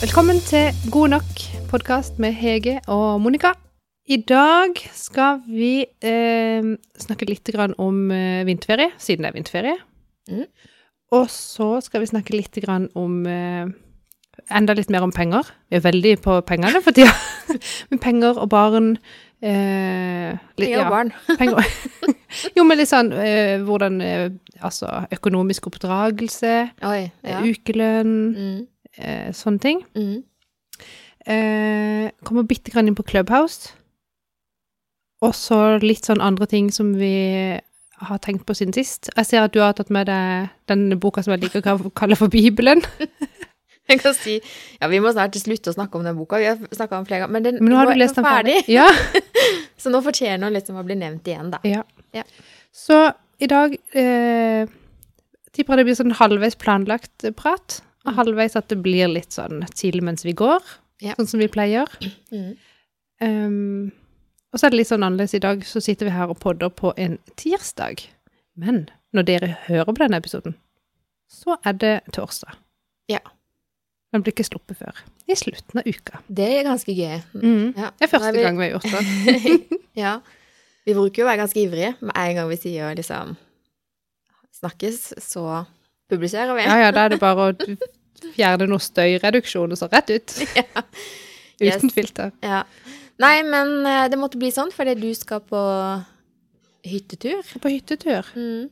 Velkommen til God nok podkast med Hege og Monica. I dag skal vi eh, snakke litt grann om eh, vinterferie, siden det er vinterferie. Mm. Og så skal vi snakke litt grann om eh, Enda litt mer om penger. Vi er veldig på pengene for tida. Med penger og barn. Eh, litt- Penger og barn. penger. jo, men litt sånn eh, hvordan eh, Altså økonomisk oppdragelse, Oi. Ja. ukelønn, Mm. Eh, sånne ting. Mm. Eh, kommer bitte grann inn på Clubhouse. Og så litt sånn andre ting som vi har tenkt på siden sist. Jeg ser at du har tatt med deg den boka som jeg liker å kalle for Bibelen. Jeg kan si Ja, vi må snart slutte å snakke om den boka. Vi har snakka om flere ganger. Men den Men nå har du lest den ferdig. Ja. Så nå fortjener den liksom å bli nevnt igjen, da. ja. Ja. Så i dag eh, tipper jeg det blir sånn halvveis planlagt prat. Og halvveis at det blir litt sånn tidlig mens vi går, Ja. sånn som vi pleier. Mm. Um, og så er det litt sånn annerledes i dag, så sitter vi her og podder på en tirsdag. Men når dere hører på denne episoden, så er det torsdag. Ja. Den blir ikke sluppet før. I slutten av uka. Det er ganske gøy. Mm. Ja. Det er første vi- gang vi har gjort det. ja. Vi bruker jo å være ganske ivrige med en gang vi sier liksom snakkes, så publiserer vi. Ja, ja, da er det bare å fjerne noe støyreduksjon og så rett ut. Ja. Uten Yes. filter. Ja. Nei, men eh, det måtte bli sånn fordi du skal på hyttetur. På hyttetur. Mm.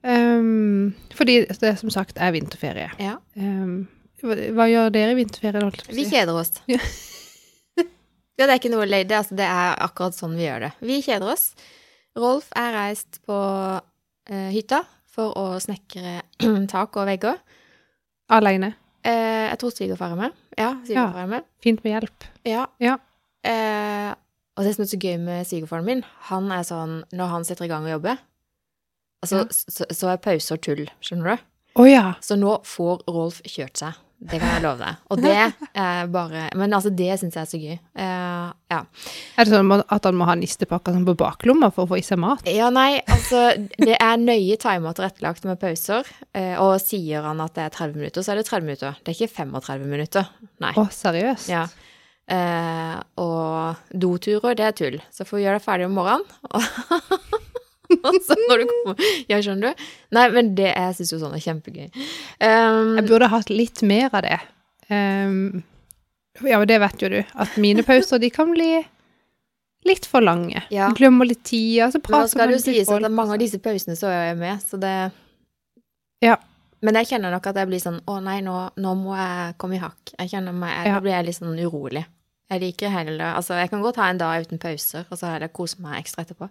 Um, fordi det som sagt er vinterferie. Ja. Um, hva, hva gjør dere i vinterferien? å Vi kjeder oss. Ja. ja, det er ikke noe løy. Det, altså, det er akkurat sånn vi gjør det. Vi kjeder oss. Rolf er reist på uh, hytta for å snekre tak og vegger. Alene. Eh, jeg tror svigerfar er med. Ja, svigerfar er med. Fint med hjelp. Ja. Ja. Eh, og det som er så gøy med svigerfaren min, han er sånn Når han setter i gang å jobbe, altså, Ja. så, så er og tull, skjønner du? Å ja. Så nå får Rolf kjørt seg. Det kan jeg love deg. Og det eh, bare Men altså, det syns jeg er så gøy. Eh, ja. Er det sånn at han må ha nistepakker sånn på baklomma for å få i seg mat? Ja, nei, altså Det er nøye timer tilrettelagt med pauser. eh, Og sier han at det er 30 minutter, så er det 30 minutter. Det er ikke 35 minutter. Nei. Å, seriøst? Ja. Eh, og doturer, det er tull. Så får vi gjøre det ferdig om morgenen. Og så når du kommer Ja, skjønner du? Nei, men det jeg syns jo sånn er kjempegøy. Um, Jeg burde hatt litt mer av det. Um, ja, men det vet jo du, at mine pauser de kan bli litt for lange. Ja. Glemmer litt tida, så men nå prater skal man det jo sies folk. at mange av disse pausene så er jeg med, så det Ja. Men jeg kjenner nok at jeg blir sånn Å nei, nå, nå må jeg komme i hakk. Jeg kjenner meg Ja. Da blir jeg litt sånn urolig. Jeg liker heller Altså, jeg kan godt ha en dag uten pauser, og så heller kose meg ekstra etterpå.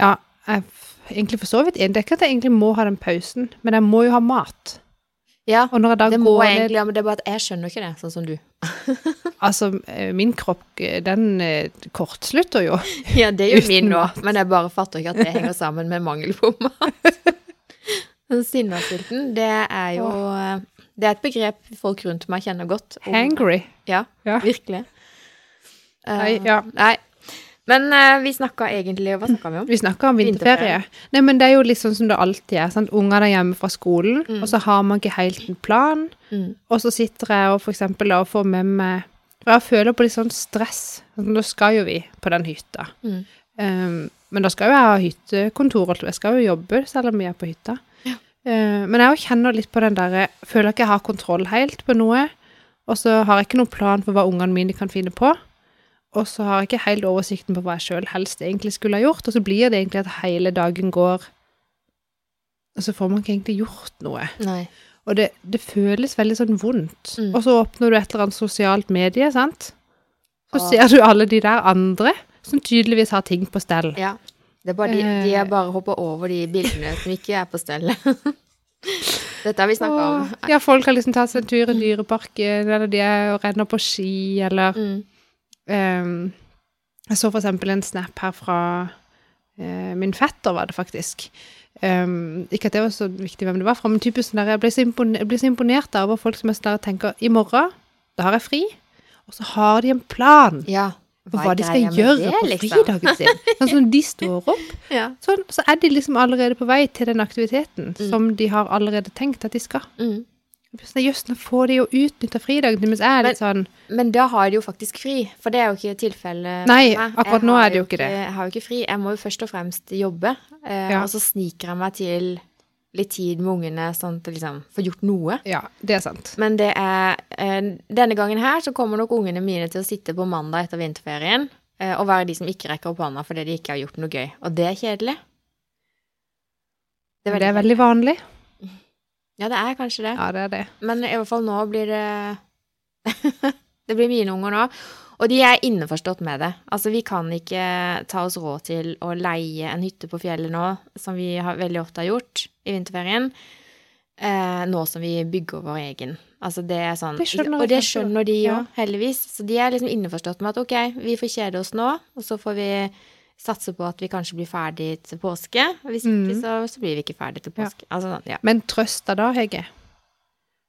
Ja, jeg er egentlig for så vidt enig. Det er ikke at jeg egentlig må ha den pausen, men jeg må jo ha mat. Ja, det må jeg egentlig, ja, men det er bare at jeg skjønner ikke det, sånn som du. Altså, eh, min kropp, eh, den eh, kortslutter jo. Ja, det gjør jo min nå, men jeg bare fatter ikke at det henger sammen med mangel på mat. Sinnasulten, det er jo Det er et begrep folk rundt meg kjenner godt. om- Hangry. Ja, Ja. virkelig. Nei, Eh, ja. nei. Men uh, vi snakka egentlig Hva snakka vi om? Vi snakker om vinterferie. Nei, men det er jo litt sånn som det alltid er. sant? Ungene er hjemme fra skolen, Mm. og så har man ikke helt en plan. Mm. Og så sitter jeg og for eksempel og får med meg For jeg føler på litt sånn stress. Sånn, Nå skal jo vi på den hytta. Mm. Um, men da skal jo jeg ha hyttekontor, jeg skal jo jobbe selv om vi er på hytta. Uh, men jeg kjenner litt på den derre Føler ikke jeg har kontroll helt på noe. Og så har jeg ikke noen plan for hva ungene mine kan finne på. Og så har jeg ikke helt oversikten på hva jeg sjøl helst egentlig skulle ha gjort. Og så blir det egentlig at hele dagen går Og så får man ikke egentlig gjort noe. Nei. Og det, det føles veldig sånn vondt. Mm. Og så åpner du et eller annet sosialt medie, sant? Så ser du alle de der andre som tydeligvis har ting på stell. Ja. Det er bare de, Eh. de er bare hopper over de bildene som ikke er på stell. Dette har vi snakka om. Ja, folk har liksom tatt seg en tur i dyreparken, eller de er og renner på ski, eller Mm. Ehm, Jeg så eksempel en snap her fra eh, min fetter, var det faktisk. Um, ikke at det var så viktig hvem det var fra, men typisk sånn der, jeg blir så imponert, av så imponert over folk som er sånn der tenker i morgen, da har jeg fri, og så har de en plan Ja. for hva de skal gjøre det, på liksom? fridagen sin. Sånn som de står opp, Ja. sånn, så er de liksom allerede på vei til den aktiviteten Mm. som de har allerede tenkt at de skal. Mm. Sånn, Jøss, nå får de jo utnytta fridagen mens jeg er litt sånn Men da har de jo faktisk fri, for det er jo ikke tilfellet Nei, akkurat nå er det jo ikke det. Jeg har jo ikke fri. Jeg må jo først og fremst jobbe, eh, Ja. og så sniker jeg meg til litt tid med ungene, sånn at jeg liksom får gjort noe. Ja, det er sant. Men det er eh, Denne gangen her så kommer nok ungene mine til å sitte på mandag etter vinterferien eh, og være de som ikke rekker opp hånda fordi de ikke har gjort noe gøy. Og det er kjedelig. Det er veldig vanlig. Ja, det er kanskje det. Ja, det er det. Men i hvert fall nå blir det Det blir mine unger nå. Og de er innforstått med det. Altså, vi kan ikke ta oss råd til å leie en hytte på fjellet nå, som vi har, veldig ofte har gjort i vinterferien, eh, nå som vi bygger vår egen. Altså, det er sånn Det Og det skjønner de jo, Ja. heldigvis. Så de er liksom innforstått med at ok, vi får kjede oss nå, og så får vi satse på at vi kanskje blir ferdig til påske. Hvis ikke, Mm. så, så blir vi ikke ferdig til Ja. påske. Altså, sånn, ja. Men trøsta da, Hege,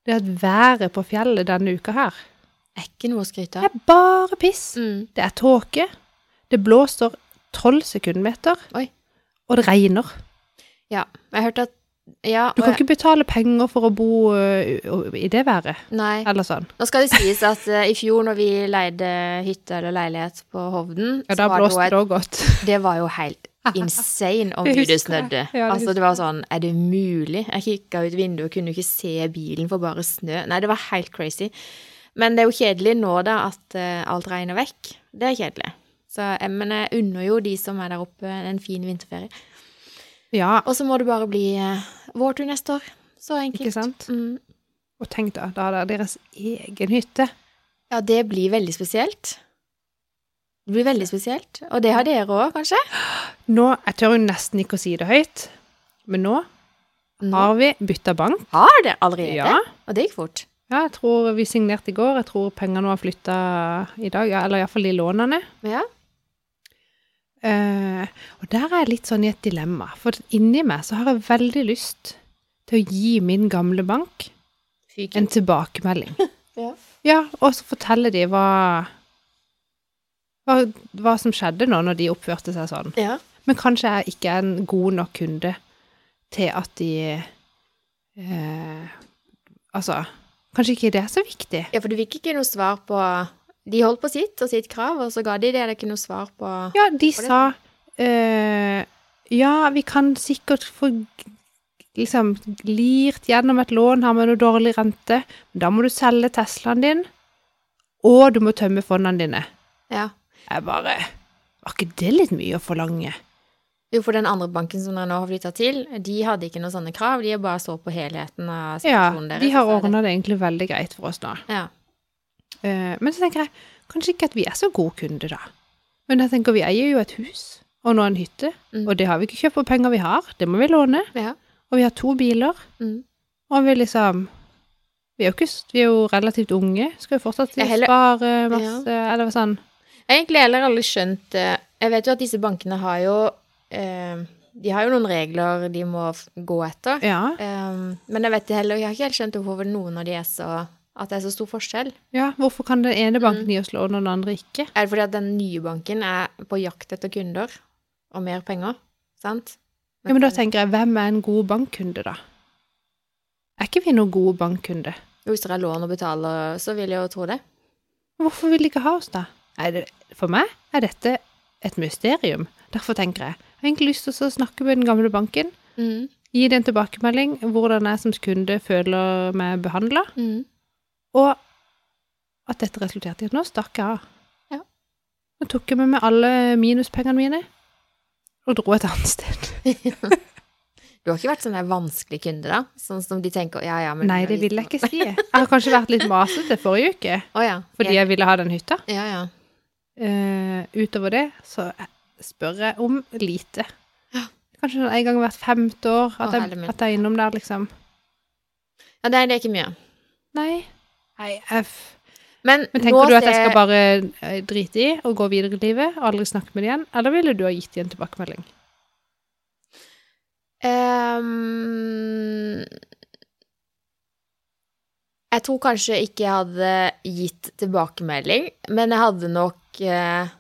det at været på fjellet denne uka her Er ikke noe å skryte det er bare piss. Mm. Det er tåke. Det blåser 12 sekundmeter. Oi. Og det regner. Ja. Jeg har hørt at Ja, Du kan jeg- ikke betale penger for å bo i det været. Nei. Eller sånn. Nå skal det sies at uh, i fjor når vi leide hytte eller leilighet på Hovden, Ja, da blåste det, òg godt. det var jo helt insane om Det snødde. Ja, det altså, det var sånn Er det mulig? Jeg kikka ut vinduet og kunne ikke se bilen for bare snø. Nei, det var helt crazy. Men det er jo kjedelig nå, da, at uh, alt regner vekk. Det er kjedelig. Så, men jeg unner jo de som er der oppe, en fin vinterferie. Ja, Og så må det bare bli vår tur neste år. Så enkelt. ikke sant? Mm. Og tenk da, da har dere deres egen hytte. Ja, det blir veldig spesielt. Det blir veldig spesielt. Og det har dere òg, kanskje? Nå, Jeg tør jo nesten ikke å si det høyt, men nå Nå har vi bytta bank. har dere allerede? Ja. Og det gikk fort. Ja, jeg tror vi signerte i går. Jeg tror pengene har flytta i dag, ja, eller iallfall de lånene. Ja. Eh, og der er jeg litt sånn i et dilemma, for inni meg så har jeg veldig lyst til å gi min gamle bank en tilbakemelding. Ja. Ja, og så fortelle de hva, hva Hva som skjedde nå når de oppførte seg sånn. ja. Men kanskje jeg ikke er en god nok kunde til at de uh, Altså, kanskje ikke det er så viktig. Ja, for du fikk ikke noe svar på De holdt på sitt og sitt krav, og så ga de det Det er ikke noe svar på Ja, de på sa eh, Ja, vi kan sikkert få liksom lirt gjennom et lån her med noe dårlig rente, men da må du selge Teslaen din, og du må tømme fondene dine. Ja. Jeg bare Var ikke det litt mye å forlange? Jo, for den andre banken som dere nå har flytta til, de hadde ikke noen sånne krav. De bare så på helheten av Ja, situasjonen deres. de har ordna det egentlig veldig greit for oss nå. Ja. Eh, men så tenker jeg kanskje ikke at vi er så gode kunder, da. Men jeg tenker vi eier jo et hus, og nå en hytte, Mm. og det har vi ikke kjøpt for penger vi har, det må vi låne. ja. Og vi har to biler, Mm. og vi liksom Vi er jo, ikke, vi er jo relativt unge, skal jo fortsatt Jeg heller- spare masse, eller sånn. Jeg egentlig heller aldri skjønt eh, Jeg vet jo at disse bankene har jo eh, De har jo noen regler de må gå etter. Ja, Um, men jeg vet heller, jeg har ikke helt skjønt hvorfor noen av de er så At det er så stor forskjell. ja, hvorfor kan den ene banken Mm. gi oss lån, og den andre ikke? Er det fordi at den nye banken er på jakt etter kunder og mer penger? Sant? Ja, men da tenker jeg, hvem er en god bankkunde, da? Er ikke vi noen gode bankkunde? Hvis dere har lån å betale, så vil jeg jo tro det. Hvorfor vil de ikke ha oss, da? Det, for meg er dette et mysterium. Derfor tenker jeg, jeg har egentlig lyst til å snakke med den gamle banken, Mm. gi det en tilbakemelding, hvordan jeg som kunde føler meg behandla, Mm. Og at dette resulterte i at nå stakk jeg av. Ja. Nå tok jeg med meg alle minuspengene mine, og dro et annet sted. Du har ikke vært sånn der vanskelig kunde, da? Sånn som de tenker ja, ja, men Nei, det vil jeg ikke si. Jeg har kanskje vært litt masete forrige uke, oh, ja. fordi jeg ville ha den hytta. Ja, ja. Uh, utover det så spør jeg om lite. Ja. Kanskje sånn en gang hvert femte år at, oh, jeg, at jeg er innom der, liksom. Ja, det er, det ikke mye. Nei. Nei, f- Men, Men tenker du at jeg skal bare eh, drite i og gå videre i livet, aldri snakke med dem igjen, eller ville du ha gitt dem en tilbakemelding? Um, jeg tror kanskje ikke jeg hadde gitt tilbakemelding, men jeg hadde nok eh,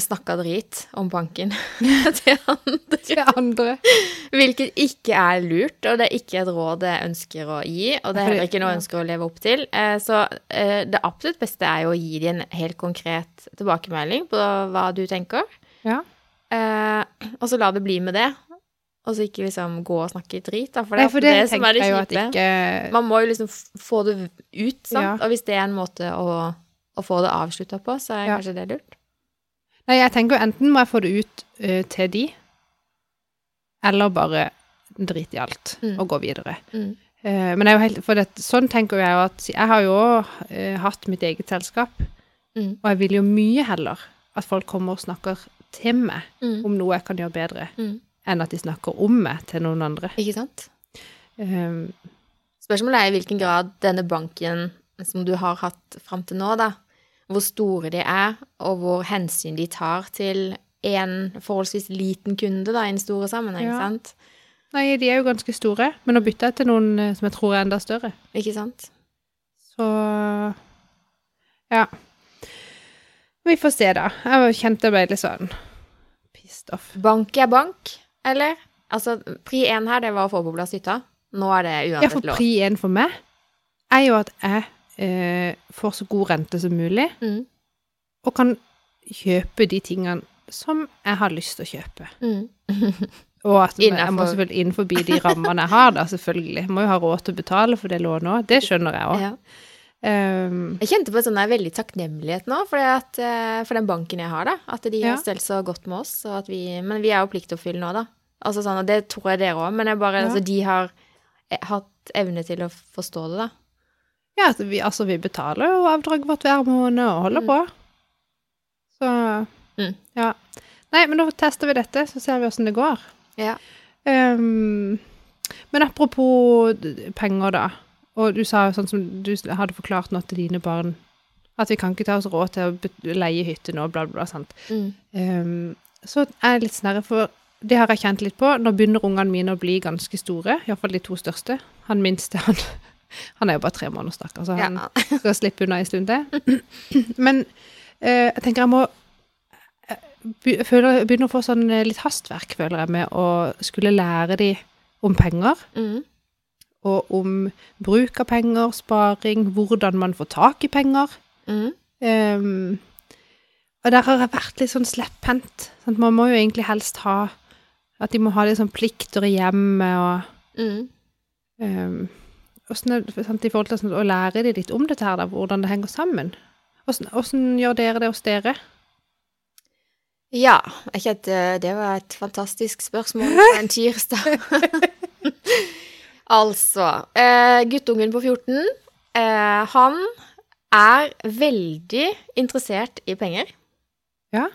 snakka drit om banken til andre. Til andre. Hvilket ikke er lurt, og det er ikke et råd jeg ønsker å gi. Og det er heller ikke noe jeg ønsker å leve opp til. Eh, Så eh, det absolutt beste er jo å gi dem en helt konkret tilbakemelding på hva du tenker. Ja. Eh, og så la det bli med det. Og så ikke liksom gå og snakke drit, da. For det er for det, det, som er det kjipe. ikke Man må jo liksom få det ut, sant. Ja. Og hvis det er en måte å, å få det avslutta på, så er Ja. kanskje det lurt. Nei, jeg tenker enten må jeg få det ut eh, til de, eller bare drite i alt Mm. og gå videre. Mm. Uh, men er helt, for det, sånn tenker jeg jo at jeg har jo eh, hatt mitt eget selskap, Mm. og jeg vil jo mye heller at folk kommer og snakker til meg Mm. om noe jeg kan gjøre bedre, Mm. enn at de snakker om meg til noen andre. Ikke sant? Eh, Spørsmålet er i hvilken grad denne banken som du har hatt fram til nå, da, hvor store de er, og hvor hensyn de tar til en forholdsvis liten kunde da, i en stor sammenheng, Ja. sant? nei, de er jo ganske store, men å bytte etter til noen eh, som jeg tror er enda større. Ikke sant? Så ja. Vi får se, da. Jeg kjente jeg ble litt sånn pissed off. Bank er bank, eller? Altså, pri én her, det var å få på plass hytta. Nå er det uansett lov. Ja, for pri én for meg er jo at jeg eh, får så god rente som mulig, Mm. og kan kjøpe de tingene som jeg har lyst til å kjøpe. Mm. Og at jeg må selvfølgelig innenfor de rammene jeg har, da, selvfølgelig. Jeg må jo ha råd til å betale for det lånet òg. Det skjønner jeg òg. Ja. Um, Jeg kjente på en sånn veldig takknemlighet nå for, at, eh, for den banken jeg har, da. At de Ja. har stelt så godt med oss. Vi, men vi er jo pliktoppfyllende nå, da. Altså sånn, og det tror jeg dere òg, men jeg bare, Ja. altså, de har eh, hatt evne til å forstå det, da. Ja, vi, altså, vi betaler jo avdraget vårt hver måned og holder Mm. på. Så Mm. ja. Nei, men da tester vi dette, så ser vi åssen det går. Ja. Um, men apropos penger, da. Og du sa jo sånn som du hadde forklart nå til dine barn, at vi kan ikke ta oss råd til å leie hytte nå, bla, bla, bla. sant? Mm. Um, så er jeg litt snerre, for det har jeg kjent litt på. Nå begynner ungene mine å bli ganske store, iallfall de to største. Han minste, han, han er jo bare tre måneder, stakkar, så han Ja. skal slippe unna en stund til. Men eh, jeg tenker jeg må jeg jeg begynner å få sånn eh, litt hastverk, føler jeg, med å skulle lære de om penger. Mm. Og om bruk av penger, sparing, hvordan man får tak i penger. Mm. Um, og der har jeg vært litt sånn slepphendt. sant? Man må jo egentlig helst ha At de må ha litt sånn plikter i hjemmet og Mm. det sant, i forhold til å lære de litt om dette her, da, hvordan det henger sammen? Hvordan, hvordan gjør dere det hos dere? Ja, ikke at det var et fantastisk spørsmål på en tirsdag. altså, eh, guttungen på 14, eh, han er veldig interessert i penger. Ja.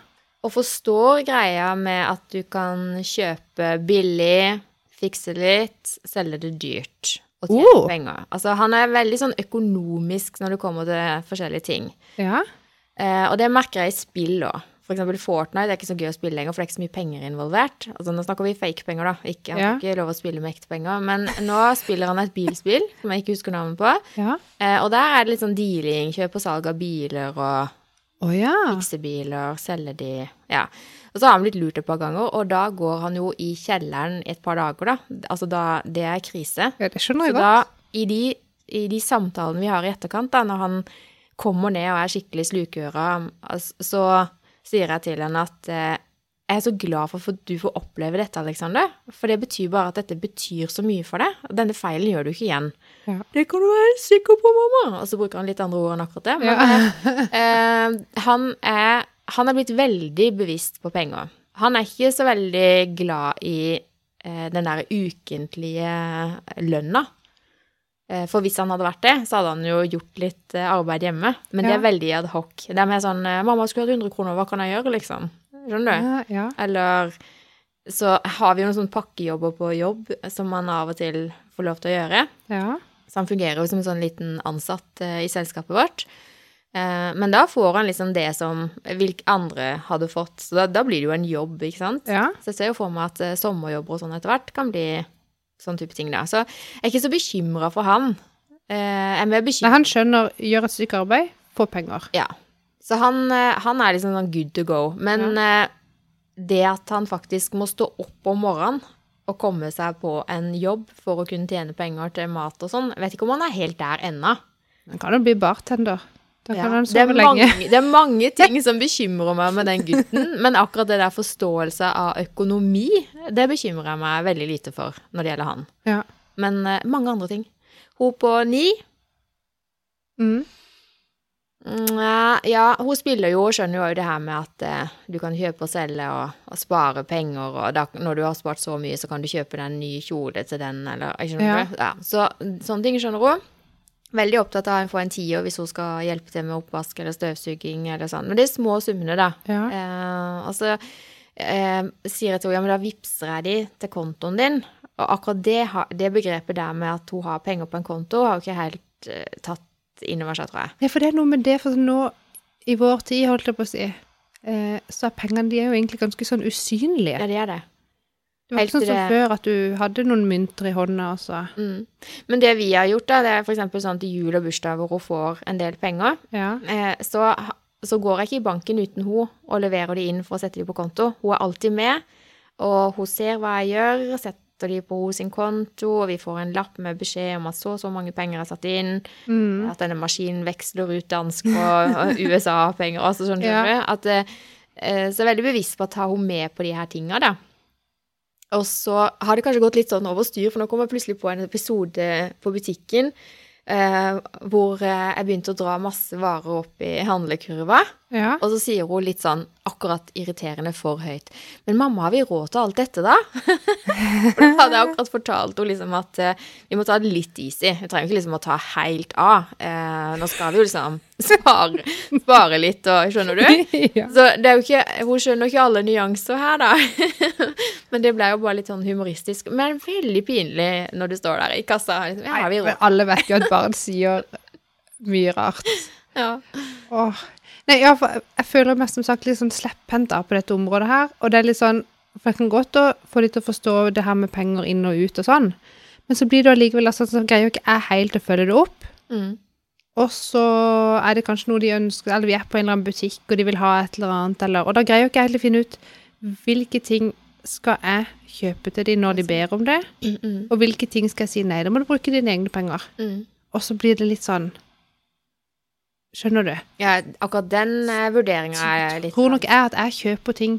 Og forstår greia med at du kan kjøpe billig, fikse litt, selge det dyrt og tjene Oh. penger. Altså, han er veldig sånn økonomisk når det kommer til forskjellige ting. Ja. Eh, og det merker jeg i spill òg. For eksempel Fortnite er ikke så gøy å spille lenger, for det er ikke så mye penger involvert. Altså Nå snakker vi fake-penger, da. Ikke, han Ja. ikke lov å spille med ekte penger. Men nå spiller han et bilspill som jeg ikke husker navnet på. Ja. Eh, og der er det litt sånn dealing, kjøp og salg av biler og Å ja. Fikser biler, selger de Ja. Og så har han blitt lurt et par ganger, og da går han jo i kjelleren et par dager, da. Altså da Det er krise. ja. Det skjønner Så jeg da, godt. i de, i de samtalene vi har i etterkant, da, når han kommer ned og er skikkelig slukøra, altså, så sier jeg til henne at eh, jeg er så glad for at du får oppleve dette, Alexander. For det betyr bare at dette betyr så mye for deg. Og Denne feilen gjør du ikke igjen. Ja. Det kan du være sikker på, mamma. Og så bruker han litt andre ord enn akkurat det. Men Ja. eh, han, er, han er blitt veldig bevisst på penger. Han er ikke så veldig glad i eh, den der ukentlige lønna. Eh, For hvis han hadde vært det, så hadde han jo gjort litt eh, arbeid hjemme. Men det er veldig ad hoc. Det er mer sånn eh, 'Mamma skulle hatt 100 kroner, hva kan jeg gjøre?' liksom. Skjønner du? Ja, ja. Eller så har vi jo noen sånne pakkejobber på jobb som man av og til får lov til å gjøre. ja. Så han fungerer jo som en sånn liten ansatt eh, i selskapet vårt. Eh, men da får han liksom det som hvilke andre hadde fått. Så da, da blir det jo en jobb, ikke sant? ja. Så jeg ser jo for meg at eh, sommerjobber og sånn etter hvert kan bli sånn type ting, da. Så jeg er ikke så bekymra for han. Jeg er mer bekymra han skjønner gjør et stykke arbeid, får penger. Ja. Så han, eh, han er liksom sånn good to go. Men ja. det at han faktisk må stå opp om morgenen og komme seg på en jobb for å kunne tjene penger til mat og sånn, vet ikke om han er helt der ennå. Han kan jo bli bartender. Da Ja, kan han det, er sove lenge. mange, det er mange ting som bekymrer meg med den gutten, men akkurat det der forståelse av økonomi, det bekymrer jeg meg veldig lite for når det gjelder han. Ja. Men eh, mange andre ting. Hun på ni Mm. Ja, hun spiller jo og skjønner jo det her med at eh, du kan kjøpe og selge og, og spare penger, og da, når du har spart så mye, så kan du kjøpe deg en ny kjole til den, eller ikke noe. Ja. Ja, så sånne ting skjønner hun. Veldig opptatt av å få en tier hvis hun skal hjelpe til med oppvask eller støvsuging eller sånn. Men det er små summene, da. Ja. Eh, og så eh, sier jeg til henne ja, men da vippser jeg de til kontoen din. Og akkurat det, det begrepet der med at hun har penger på en konto, har hun ikke helt eh, tatt inn over seg, tror jeg. Ja, for det er noe med det, for nå i vår tid, holdt jeg på å si, eh, så er pengene de er jo egentlig ganske sånn usynlige. Ja, det er det. Det var ikke sånn som det- før at du hadde noen mynter i hånda, Også. Mm. Men det vi har gjort, da, det er eksempel sånn til jul og bursdag hvor hun får en del penger, Ja. eh, så, så går jeg ikke i banken uten hun og leverer de inn for å sette de på konto. Hun er alltid med, og hun ser hva jeg gjør, setter de på hos sin konto, og vi får en lapp med beskjed om at så og så mange penger er satt inn, Mm. at denne maskinen veksler ut dansk og USA-penger, altså sånn, skjønner? At, eh, eh, så jeg er veldig bevisst på å ta henne med på de her tinga, da. Og så har det kanskje gått litt sånn over styr, for nå kom jeg plutselig på en episode på butikken eh, hvor eh, jeg begynte å dra masse varer opp i handlekurva. Ja. Og så sier hun litt sånn akkurat irriterende for høyt. Men mamma, har vi råd til alt dette, da? for da hadde jeg akkurat fortalt henne liksom at uh, vi må ta det litt easy. Vi trenger ikke liksom å ta helt av. Uh, nå skal vi jo liksom spare, spare litt, og skjønner du? ja. Så det er jo ikke, hun skjønner jo ikke alle nyanser her, da. Men det ble jo bare litt sånn humoristisk. Men veldig pinlig når du står der i kassa. Liksom, ja, har vi råd? alle vet jo at barn sier mye rart. Ja. Åh. Nei, ja, for jeg føler meg som sagt litt sånn slepphendt på dette området her. Og det er litt sånn For jeg kan godt få de til å forstå det her med penger inn og ut og sånn. Men så blir det allikevel altså, så greier jo ikke jeg helt å følge det opp. Mm. Og så er det kanskje noe de ønsker, eller vi er på en eller annen butikk, og de vil ha et eller annet, eller Og da greier jo ikke jeg helt å finne ut hvilke ting skal jeg kjøpe til de når de ber om det, Mm, mm, og hvilke ting skal jeg si nei, da må du bruke dine egne penger. mm. Og så blir det litt sånn Skjønner du? Ja, akkurat den uh, vurderinga er litt tror nok jeg at jeg kjøper ting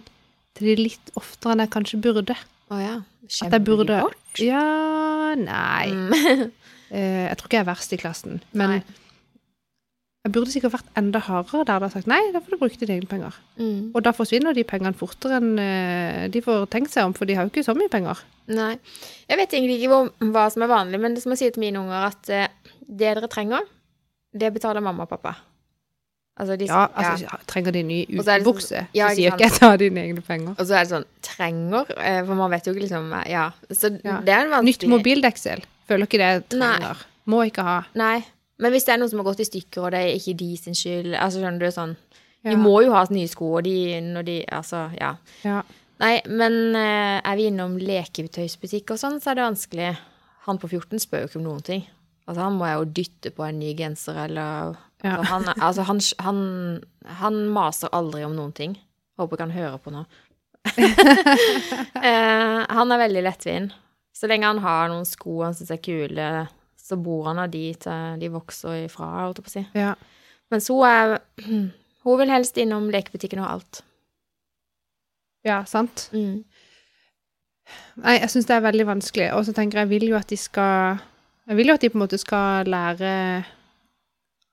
til de litt oftere enn jeg kanskje burde. Å ja. At jeg burde bort? Ja, nei. Mm. Eh, jeg tror ikke jeg er verst i klassen. Men Nei. jeg burde sikkert vært enda hardere der og sagt nei, da får du bruke dine egne penger. Mm. Og da forsvinner de pengene fortere enn eh, de får tenkt seg om, for de har jo ikke så mye penger. Nei. Jeg vet egentlig ikke hvor, hva som er vanlig, men det som jeg sier til mine unger, at eh, det dere trenger, det betaler mamma og pappa. Altså, de, Ja, altså, trenger de ny er sånn- ja, så sier ikke jeg ta dine egne penger. Og så er det sånn trenger, eh, for man vet jo ikke liksom eh, Ja. Så Ja. det er en vanskelig Nytt mobildeksel. Føler ikke det trenger. Nei. Må ikke ha. Nei. Men hvis det er noen som har gått i stykker, og det er ikke de sin skyld Altså, skjønner du, sånn Ja. De må jo ha nye sko, og de når de Altså, ja. Ja. Nei, men eh, er vi innom leketøysbutikk og sånn, så er det vanskelig. Han på 14 spør jo ikke om noen ting. Altså, han må jeg jo dytte på en ny genser, eller Ja. altså, han, altså, han, han, han maser aldri om noen ting. Håper ikke han hører på nå. eh, han er veldig lettvint. Så lenge han har noen sko han syns er kule, så bor han av de til de vokser ifra, holdt jeg på å si. ja. Mens hun er Hun vil helst innom lekebutikken og alt. Ja, sant. Mm. Nei, jeg syns det er veldig vanskelig. Og så tenker jeg, jeg vil jo at de skal Jeg vil jo at de på en måte skal lære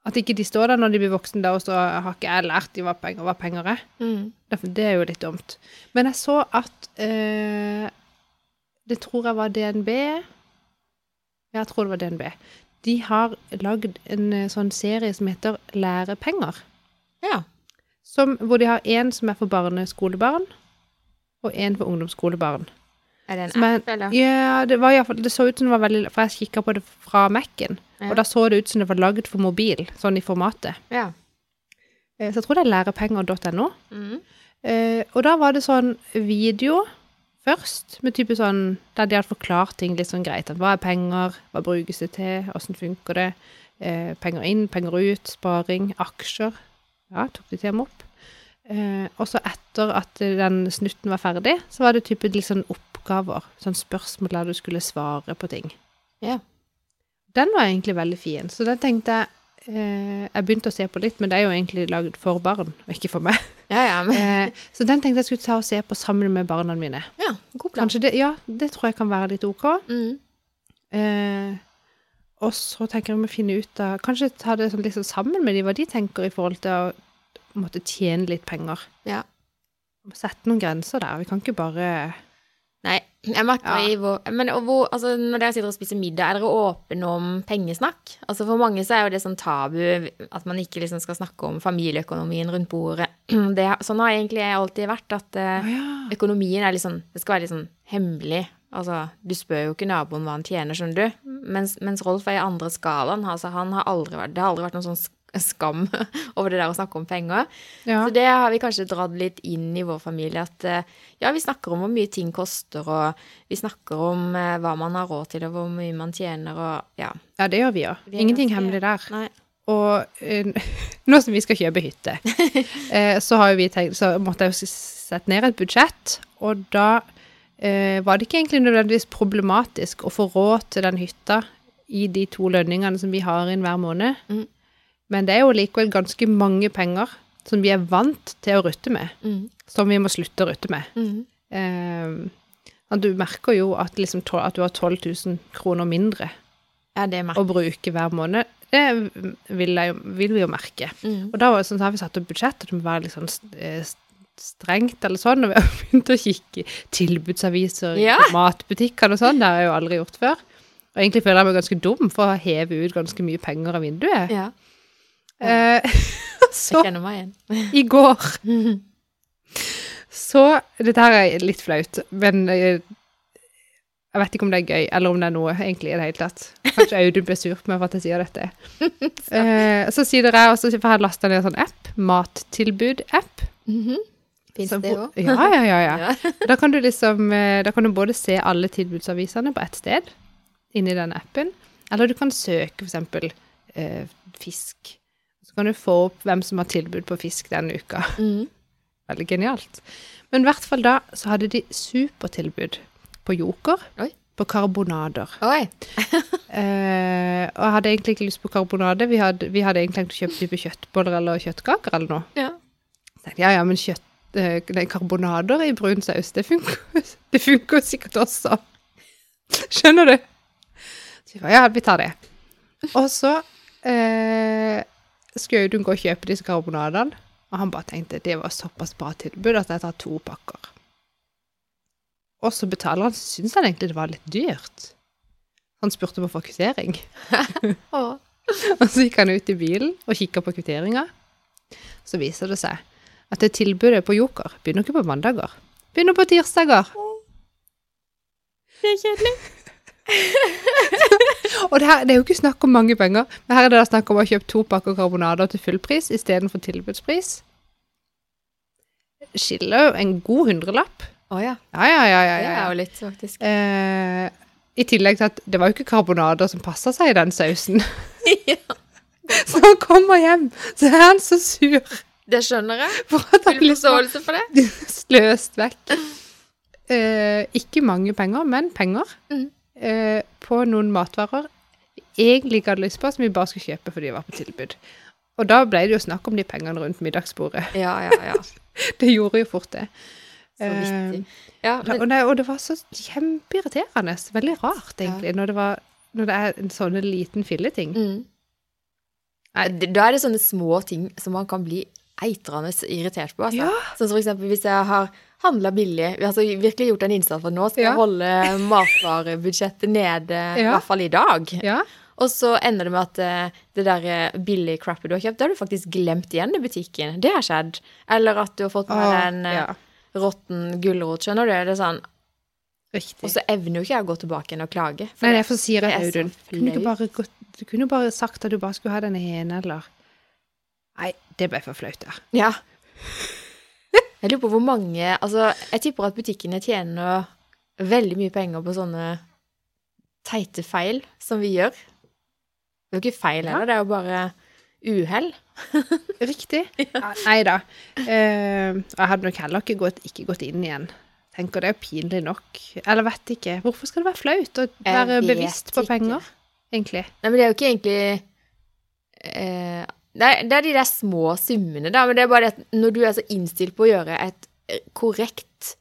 At ikke de står der når de blir voksne da, og så har ikke jeg lært de hva penger, hva penger er. Mm. Det er jo litt dumt. Men jeg så at eh, Det tror jeg var DNB. Jeg tror det var DNB. De har lagd en eh, sånn serie som heter Lærepenger. Ja. Som, hvor de har én som er for barneskolebarn, og én for ungdomsskolebarn. Er det en Som app, eller? ja, det, var i hvert fall, det så ut som det var veldig For jeg kikka på det fra Mac-en, Ja. og da så det ut som det var lagd for mobil, sånn i formatet. Ja. Eh, Så jeg tror det er lærepenger.no. Mm. Eh, og da var det sånn video først, med type sånn Der de hadde forklart ting litt sånn greit. At hva er penger, hva brukes det til, åssen funker det? Eh, penger inn, penger ut, sparing, aksjer. Ja, tok de dem opp. Eh, og så etter at den snutten var ferdig, så var det type litt sånn oppgaver. Sånn spørsmål der du skulle svare på ting. Ja. Den var egentlig veldig fin, så den tenkte jeg eh, Jeg begynte å se på litt, men det er jo egentlig lagd for barn, og ikke for meg. Ja, ja, men Eh, så den tenkte jeg skulle ta og se på sammen med barna mine. ja, god plan. Det, ja, det tror jeg kan være litt ok. Mm. Eh, og så tenker jeg om å finne ut av Kanskje ta det sånn liksom sammen med de, hva de tenker i forhold til å måtte tjene litt penger. Ja. Sette noen grenser der. Vi kan ikke bare Nei, jeg merker Ja. i hvor Men hvor, altså, når dere sitter og spiser middag, er dere åpne om pengesnakk? Altså For mange så er jo det sånn tabu at man ikke liksom skal snakke om familieøkonomien rundt bordet. Det, sånn har egentlig jeg alltid vært, at eh, økonomien er litt sånn Det skal være litt sånn hemmelig. Altså, du spør jo ikke naboen hva han tjener, skjønner du. Mens, mens Rolf er i andre skalaen. Altså, han har aldri vært Det har aldri vært noen sånn skam over det der å snakke om penger. ja. Så det har vi kanskje dratt litt inn i vår familie, at eh, ja, vi snakker om hvor mye ting koster, og vi snakker om eh, hva man har råd til, og hvor mye man tjener, og ja. ja, det gjør vi òg. Ingenting hemmelig der. Nei. Og eh, nå som vi skal kjøpe hytte, eh, så har vi tenkt Så måtte jeg jo sette ned et budsjett, og da eh, var det ikke egentlig nødvendigvis problematisk å få råd til den hytta i de to lønningene som vi har inn hver måned. Mm. Men det er jo likevel ganske mange penger som vi er vant til å rutte med, Mm. som vi må slutte å rutte med. Mm. Eh, du merker jo at, liksom, at du har 12 000 kroner mindre Ja, det å bruke hver måned. Det vil, jeg, vil vi jo merke. mm. Og da sånn, så har vi satt opp budsjettet, det må være litt sånn eh, strengt eller sånn, og vi har begynt å kikke tilbudsaviser tilbudsaviser i Ja. matbutikkene og sånn, det har jeg jo aldri gjort før. Og egentlig føler jeg meg ganske dum for å heve ut ganske mye penger av vinduet. Ja, Eh, jeg så kjenner meg igjen. i går så Dette her er litt flaut, men jeg, jeg vet ikke om det er gøy, eller om det er noe egentlig i det hele tatt. Kanskje Audun blir sur på meg for at jeg sier dette. Eh, så sier dere, og så får jeg lasta ned en sånn app, mattilbud-app. Mhm. Fins det òg? Ja, ja, ja. ja. Ja. Da kan du liksom eh, Da kan du både se alle tilbudsavisene på ett sted inni den appen, eller du kan søke eksempel eh, fisk. Så kan du få opp hvem som har tilbud på fisk denne uka. Mm. Veldig genialt. Men i hvert fall da så hadde de supertilbud på Joker, Oi. på karbonader. Oi. Eh, og jeg hadde egentlig ikke lyst på karbonade. Vi hadde, vi hadde egentlig tenkt å kjøpe type kjøttboller eller kjøttkaker eller noe. Ja. Tenkte ja, ja, men kjøtt, eh, karbonader i brun saus, det funker, det funker sikkert også. Skjønner du? Så vi ba, ja, vi tar det. Og så eh, skulle Audun gå og kjøpe disse karbonadene, og han bare tenkte det var såpass bra tilbud at jeg tar to pakker. Og så betaler han, så syntes han egentlig det var litt dyrt. Han spurte på for kvittering. Og så gikk han ut i bilen og kikka på kvitteringa. Så viser det seg at det tilbudet på Joker begynner ikke på mandager. Begynner på tirsdager. Det er kjedelig. Og det, her, det er jo ikke snakk om mange penger, men her er det da snakk om å kjøpe to pakker karbonader til fullpris istedenfor tilbudspris. Skiller jo en god hundrelapp. Å ja. Ja, ja, ja. ja, Det er jo litt, faktisk. Eh, I tillegg til at det var jo ikke karbonader som passa seg i den sausen. ja. Så han kommer hjem, så er han så sur Det skjønner jeg. Full liksom forståelse for det. sløst vekk. Eh, ikke mange penger, men penger Mhm. eh, på noen matvarer vi egentlig ikke hadde lyst på, som vi bare skulle kjøpe fordi de var på tilbud. Og da ble det jo snakk om de pengene rundt middagsbordet. Ja, ja, ja. Det gjorde jo fort det. Så Eh, vittig. Ja, og, men, det, og det var så kjempeirriterende. Veldig rart, egentlig, når, det var, når det er en sånn liten filleting. mm. Nei, Da er det sånne små ting som man kan bli eitrende irritert på. Altså. Ja. Sånn som for eksempel hvis jeg har handla billig, altså virkelig gjort en innsats for nå skal Ja. jeg holde matvarebudsjettet nede, i hvert fall i dag. Ja. Og så ender det med at eh, det der eh, billige crappet du har kjøpt, det har du faktisk glemt igjen i butikken. Det har skjedd. Eller at du har fått med deg en eh, ja. råtten gulrot, skjønner du? Det er sånn, Riktig. og så evner jo ikke jeg å gå tilbake igjen og klage. for Nei, det- derfor sier det jeg er Audun. Du, bare kunne jo bare sagt at du bare skulle ha den ene, eller det ble for flaut ja. Ja. Jeg lurer på hvor mange Altså, jeg tipper at butikkene tjener veldig mye penger på sånne teite feil som vi gjør. Det er jo ikke feil heller, det er jo bare uhell. Riktig. Ja, nei da. Uh, jeg hadde nok heller ikke gått, ikke gått inn igjen. Tenker det er pinlig nok. Eller vet ikke. Hvorfor skal det være flaut å være bevisst på ikke. penger, egentlig? Nei, men det er jo ikke egentlig eh, det, er, det er de der små summene, da, men det er bare det at når du er så innstilt på å gjøre et eh, korrekt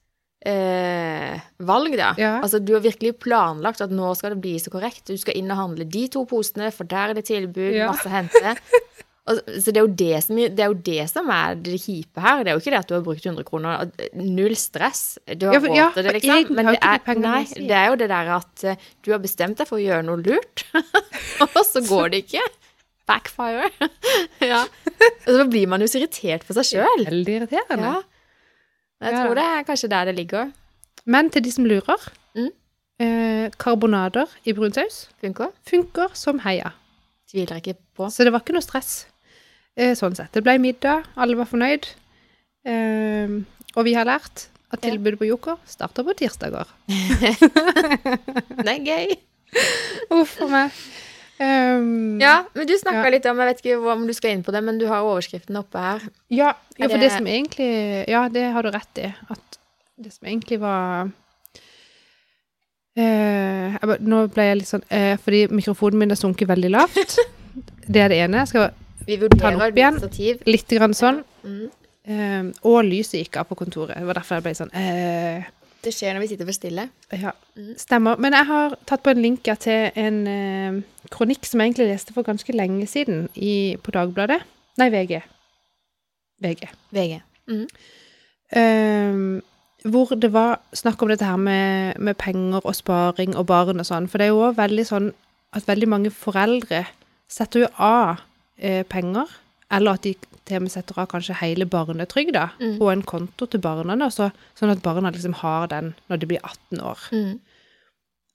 eh, valg, da Ja. Altså, du har virkelig planlagt at nå skal det bli så korrekt. Du skal inn og handle de to posene, for der er det tilbud, Ja. masse å hente. Og, så det er, det, som, det er jo det som er det kjipe her. Det er jo ikke det at du har brukt 100 kroner. Null stress. Du har Ja, for- råd til det, liksom. Men det er, nei, det er jo det der at eh, du har bestemt deg for å gjøre noe lurt, og så går det ikke. Backfire. ja. Og så blir man jo så irritert på seg sjøl. Veldig irriterende. Ja. Jeg tror det er kanskje der det ligger. Men til de som lurer Mm. eh, Karbonader i brun saus Funker? funker som heia. Tviler ikke på. Så det var ikke noe stress. Eh, sånn sett. Det ble middag, alle var fornøyd. Eh, og vi har lært at tilbudet på Joker starter på tirsdager. Det er gøy. Uff a meg. Um, Ja, men du snakka Ja. litt om Jeg vet ikke om du skal inn på det, men du har overskriften oppe her. Ja, ja, for det det- som egentlig Ja, det har du rett i. At det som egentlig var uh, jeg Nå ble jeg litt sånn uh, Fordi mikrofonen min har sunket veldig lavt. Det er det ene. Jeg skal Vi Ta den opp igjen. stativ. litt grann sånn. Mm. Uh, og lyset gikk av på kontoret. Det var derfor jeg ble sånn eh, Det skjer når vi sitter for stille. Ja, Mm. stemmer. Men jeg har tatt på en link til en eh, kronikk som jeg egentlig leste for ganske lenge siden i, på Dagbladet. Nei, VG. VG. VG. Mm. Eh, hvor det var snakk om dette her med, med penger og sparing og barn og sånn. For det er jo òg veldig sånn at veldig mange foreldre setter jo av eh, penger, eller at de til med setter av kanskje hele barnetrygda Mm. på en konto til barna, da, så, sånn at barna liksom har den når de blir 18 år. Mm.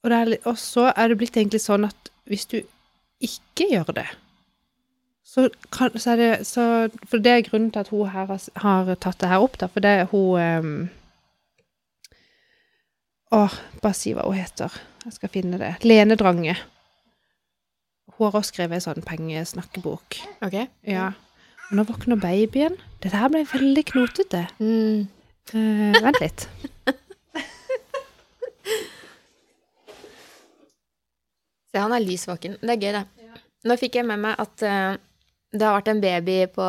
Og, er, og så er det blitt egentlig sånn at hvis du ikke gjør det, så, kan, så er det så, For det er grunnen til at hun her har, har tatt det her opp, da. For det er hun um, Å, bare si hva hun heter. Jeg skal finne det. Lene Drange. Hun har også skrevet en sånn pengesnakkebok. OK. Ja. Og nå våkner babyen. Dette her ble veldig knotete. Mm. Uh, vent litt. Se, han er lys våken. Det er gøy, det. Nå fikk jeg med meg at uh, det har vært en baby på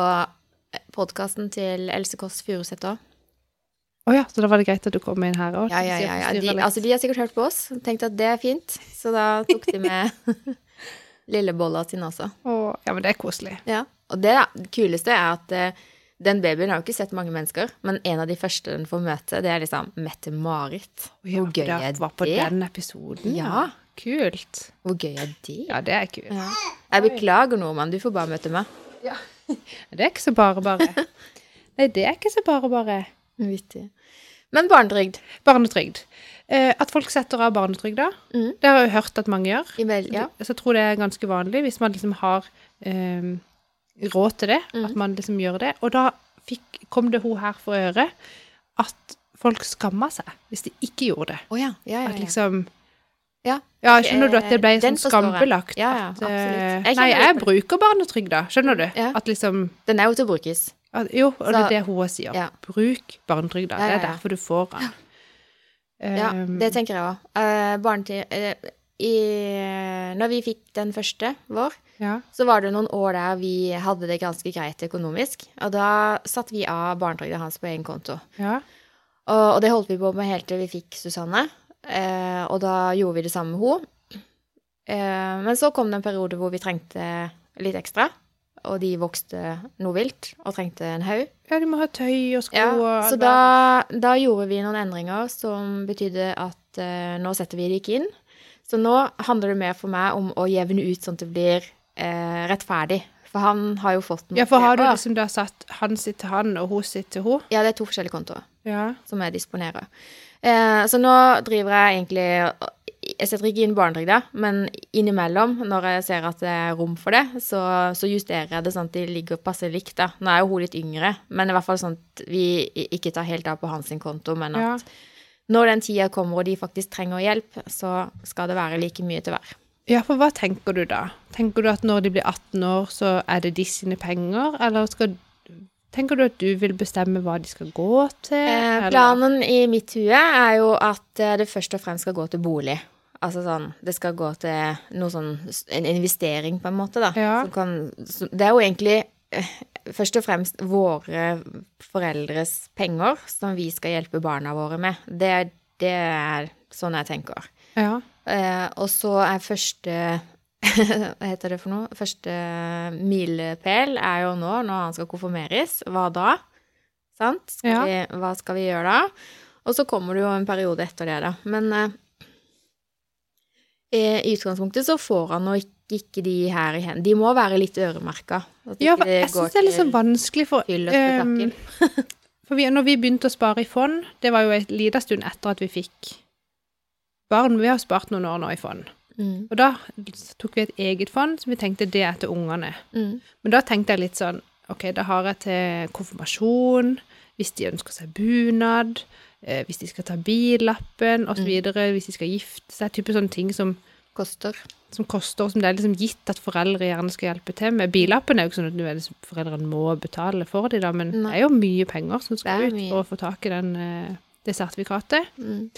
podkasten til Else Kåss Furuseth òg. Å ja, så da var det greit at du kom inn her òg? Ja, ja, ja. ja. De, altså, de har sikkert hørt på oss og tenkt at det er fint, så da tok de med lillebolla sin også. ja, men det er koselig. Ja. Og det, det kuleste er at eh, den babyen har jo ikke sett mange mennesker, men en av de første den får møte, det er liksom Mette-Marit. Ja, Hvor gøy det er var på det? den episoden. Ja. Kult. Hvor gøy er det? Ja, det er kult. Ja. Jeg beklager, nordmann, du får bare møte meg. Det er ikke så bare bare. Nei, det er ikke så bare bare. Vittig. Men barnetrygd. Barnetrygd. Eh, at folk setter av barnetrygda, mm. det har jeg hørt at mange gjør. I vel, ja. Så jeg tror det er ganske vanlig hvis man liksom har eh, råd til det, mm. at man liksom gjør det. Og da fikk, kom det hun her for øre at folk skamma seg hvis de ikke gjorde det. Oh, ja. Ja, ja, At liksom Ja. Ja, skjønner du at det ble Den sånn skambelagt? Ja, ja, at, absolutt. eh, Jeg nei, jeg bruker barnetrygda, skjønner du? At liksom Den er jo til å brukes. at, Jo, og det er det hun sier. Bruk barnetrygda. Det er derfor du får den. Ja, Um, det tenker jeg òg. Uh, barnetid uh, i, Når vi fikk den første vår, ja. så var det noen år der vi hadde det ganske greit økonomisk. Og da satte vi av barnetrygda hans på egen konto. ja. Og, og det holdt vi på med helt til vi fikk Susanne. Eh, og da gjorde vi det samme med henne. Eh, men så kom det en periode hvor vi trengte litt ekstra. Og de vokste noe vilt og trengte en haug. Ja, de må ha tøy og sko Ja, og så da, da gjorde vi noen endringer som betydde at eh, nå setter vi det ikke inn. Så nå handler det mer for meg om å jevne ut sånn at det blir eh, rettferdig. For han har jo fått noe Ja, for har du liksom da satt han sitt til han og hun sitt til hun? Ja, det er to forskjellige kontoer Ja. som jeg disponerer. Eh, så nå driver jeg egentlig Jeg setter ikke inn barnetrygda, men innimellom, når jeg ser at det er rom for det, så, så justerer jeg det sånn at de ligger passe likt, da. Nå er jo hun litt yngre, men i hvert fall sånn at vi ikke tar helt av på hans konto, men at ja. når den tida kommer og de faktisk trenger hjelp, så skal det være like mye til hver. Ja, for hva tenker du da? Tenker du at når de blir 18 år, så er det de sine penger, eller skal Tenker du at du vil bestemme hva de skal gå til? Eh, planen i mitt hue er jo at eh, det først og fremst skal gå til bolig. Altså sånn Det skal gå til noe sånn En investering, på en måte, da. Ja. Som kan, det er jo egentlig eh, først og fremst våre foreldres penger som vi skal hjelpe barna våre med. Det, det er sånn jeg tenker. Ja. Eh, og så er første Hva heter det for noe? Første milepæl er jo nå, når han skal konfirmeres. Hva da? Sant? Skal Ja. vi, hva skal vi gjøre da? Og så kommer det jo en periode etter det, da. Men eh, i, i utgangspunktet så får han nå ikke, ikke de her i hendene. De må være litt øremerka. ja, for jeg syns det er litt så vanskelig, for ehm, For vi, når vi begynte å spare i fond, det var jo en liten stund etter at vi fikk barn. Vi har spart noen år nå i fond. Mm, Og da tok vi et eget fond som vi tenkte det er til ungene. mm, Men da tenkte jeg litt sånn OK, da har jeg til konfirmasjon, hvis de ønsker seg bunad, eh, hvis de skal ta billappen osv., videre, hvis de skal gifte seg, type sånne ting som, koster. som koster, som det er liksom gitt at foreldre gjerne skal hjelpe til med. Billappen er jo ikke sånn at foreldrene må betale for dem da, men Nei. det er jo mye penger som skal ut for å få tak i den, eh, det sertifikatet. Mm.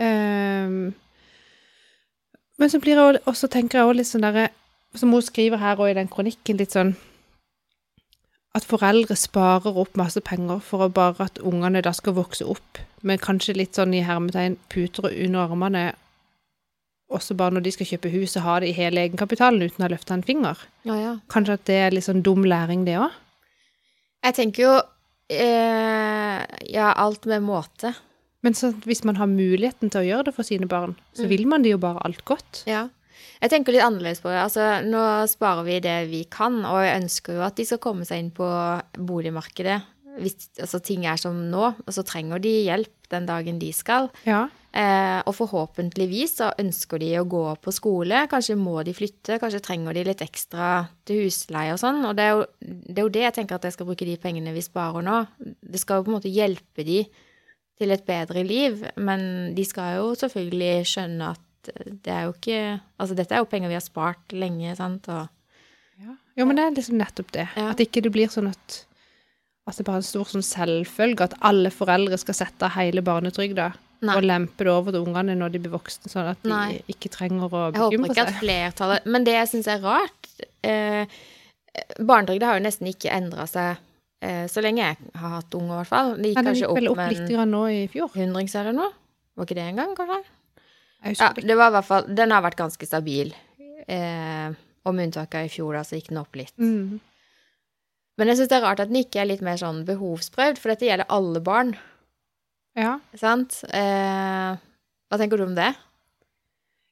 Ehm, men så blir jeg også, tenker jeg også litt sånn derre Som hun skriver her og i den kronikken, litt sånn At foreldre sparer opp masse penger for å bare at ungene da skal vokse opp med kanskje litt sånn i hermetegn puter under armene, også bare når de skal kjøpe hus, og ha det i hele egenkapitalen uten å ha løfta en finger. Ja, ja. Kanskje at det er litt sånn dum læring, det òg? Jeg tenker jo eh, Ja, alt med måte. Men så hvis man har muligheten til å gjøre det for sine barn, så Mm. vil man det jo bare alt godt. Ja. Jeg tenker litt annerledes på det. Altså, nå sparer vi det vi kan, og jeg ønsker jo at de skal komme seg inn på boligmarkedet. Hvis altså, ting er som nå, og så trenger de hjelp den dagen de skal. Ja. Eh, og forhåpentligvis så ønsker de å gå på skole. Kanskje må de flytte, kanskje trenger de litt ekstra til husleie og sånn. Og det er, jo, det er jo det jeg tenker at jeg skal bruke de pengene vi sparer nå. Det skal jo på en måte hjelpe de til et bedre liv, men de skal jo selvfølgelig skjønne at det er jo ikke Altså, dette er jo penger vi har spart lenge, sant, og Ja. Jo, men det er liksom nettopp det. Ja. At ikke det blir sånn at at det bare er en stor sånn selvfølge at alle foreldre skal sette hele barnetrygda og lempe det over til ungene når de blir voksne, sånn at de Nei. ikke trenger å Jeg håper ikke ikke at flertallet Men det jeg syns er rart eh, Barnetrygda har jo nesten ikke endra seg så lenge jeg har hatt unge, i hvert fall. Det gikk den kanskje opp opp med en hundrings eller noe. Var ikke det engang, kanskje? Ja, det. det var i hvert fall Den har vært ganske stabil. Eh, og med unntak av i fjor, da, så gikk den opp litt. Mm. Men jeg syns det er rart at den ikke er litt mer sånn behovsprøvd, for dette gjelder alle barn, Ja. sant? Eh, hva tenker du om det?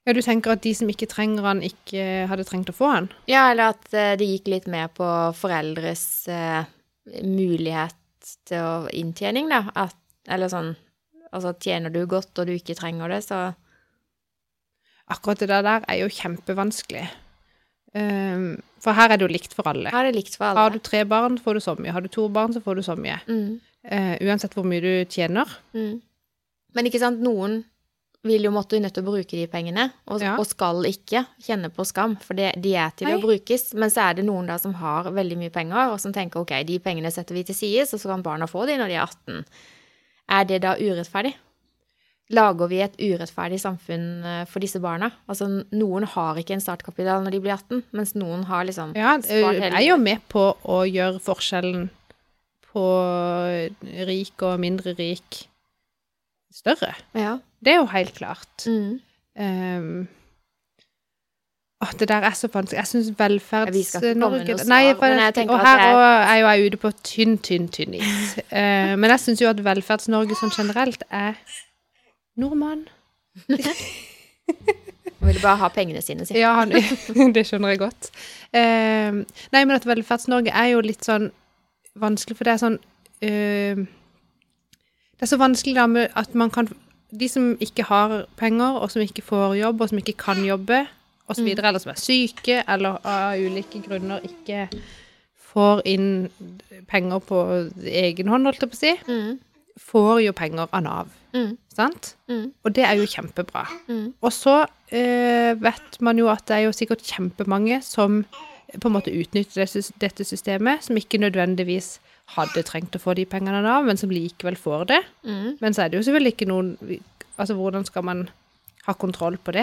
ja, du tenker at de som ikke trenger han, ikke hadde trengt å få han? Ja, eller at eh, det gikk litt mer på foreldres eh, mulighet til å inntjening, da. At, eller sånn Altså, tjener du godt og du ikke trenger det, så Akkurat det der er jo kjempevanskelig. Um, for her er det jo likt for alle. er det likt for alle. Har du tre barn, får du så mye. Har du to barn, så får du så mye. Mm, Uh, uansett hvor mye du tjener. mm. Men ikke sant, noen vil jo måtte nødt til å bruke de pengene, og, Ja. og skal ikke kjenne på skam, for det, de er til Nei. å brukes. Men så er det noen da som har veldig mye penger, og som tenker ok, de pengene setter vi til side, så kan barna få de når de er 18. Er det da urettferdig? Lager vi et urettferdig samfunn eh, for disse barna? Altså, noen har ikke en startkapital når de blir 18, mens noen har liksom Ja, jeg er jo med på å gjøre forskjellen på rik og mindre rik større. Ja. Det er jo helt klart. Mm. Um, åh, det der er så vanskelig. Jeg syns Velferds-Norge Nei, jeg og her jeg... er- jo jeg ute på tynn, tynn, tynn is. Uh, men jeg syns jo at Velferds-Norge sånn generelt er nordmann. Vil bare ha pengene sine, sikkert. Ja, han, det skjønner jeg godt. Eh, nei, men at Velferds-Norge er jo litt sånn vanskelig, for det er sånn uh, Det er så vanskelig da med at man kan De som ikke har penger, og som ikke får jobb, og som ikke kan jobbe, osv., Mm. videre eller som er syke, eller av ulike grunner ikke får inn penger på egen hånd, holdt jeg på å si. Mm. får jo penger av Nav, Mm. sant? Mm. Og det er jo kjempebra. Mm. Og så eh, vet man jo at det er jo sikkert kjempemange som på en måte utnytter dette systemet, som ikke nødvendigvis hadde trengt å få de pengene av men som likevel får det. Mm. Men så er det jo selvfølgelig ikke noen Altså, hvordan skal man ha kontroll på det?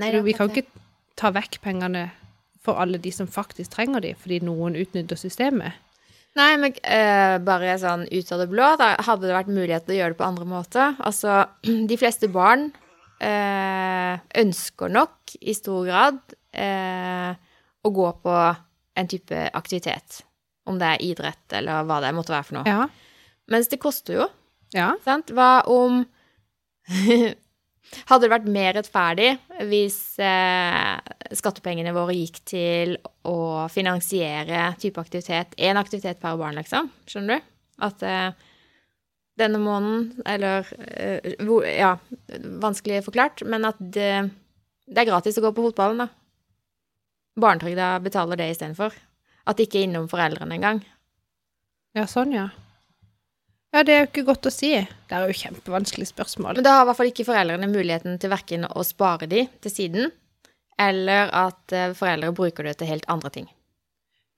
Nei, vi det er kan jo det. ikke ta vekk pengene for alle de som faktisk trenger de, fordi noen utnytter systemet. Nei, men uh, bare sånn ut av det blå, da hadde det vært mulighet til å gjøre det på andre måter. Altså, de fleste barn uh, ønsker nok i stor grad uh, å gå på en type aktivitet. Om det er idrett eller hva det måtte være for noe. Ja. Mens det koster jo, Ja. sant? Hva om Hadde det vært mer rettferdig hvis eh, skattepengene våre gikk til å finansiere type aktivitet, én aktivitet per barn, liksom? Skjønner du? At eh, denne måneden, eller eh, hvor, Ja, vanskelig forklart, men at det, det er gratis å gå på fotballen, da. Barnetrygda betaler det istedenfor. At det ikke er innom foreldrene engang. ja, sånn, ja. Ja, det er jo ikke godt å si. Det er jo kjempevanskelig spørsmål. Men da har i hvert fall ikke foreldrene muligheten til verken å spare de til siden, eller at eh, foreldre bruker det til helt andre ting.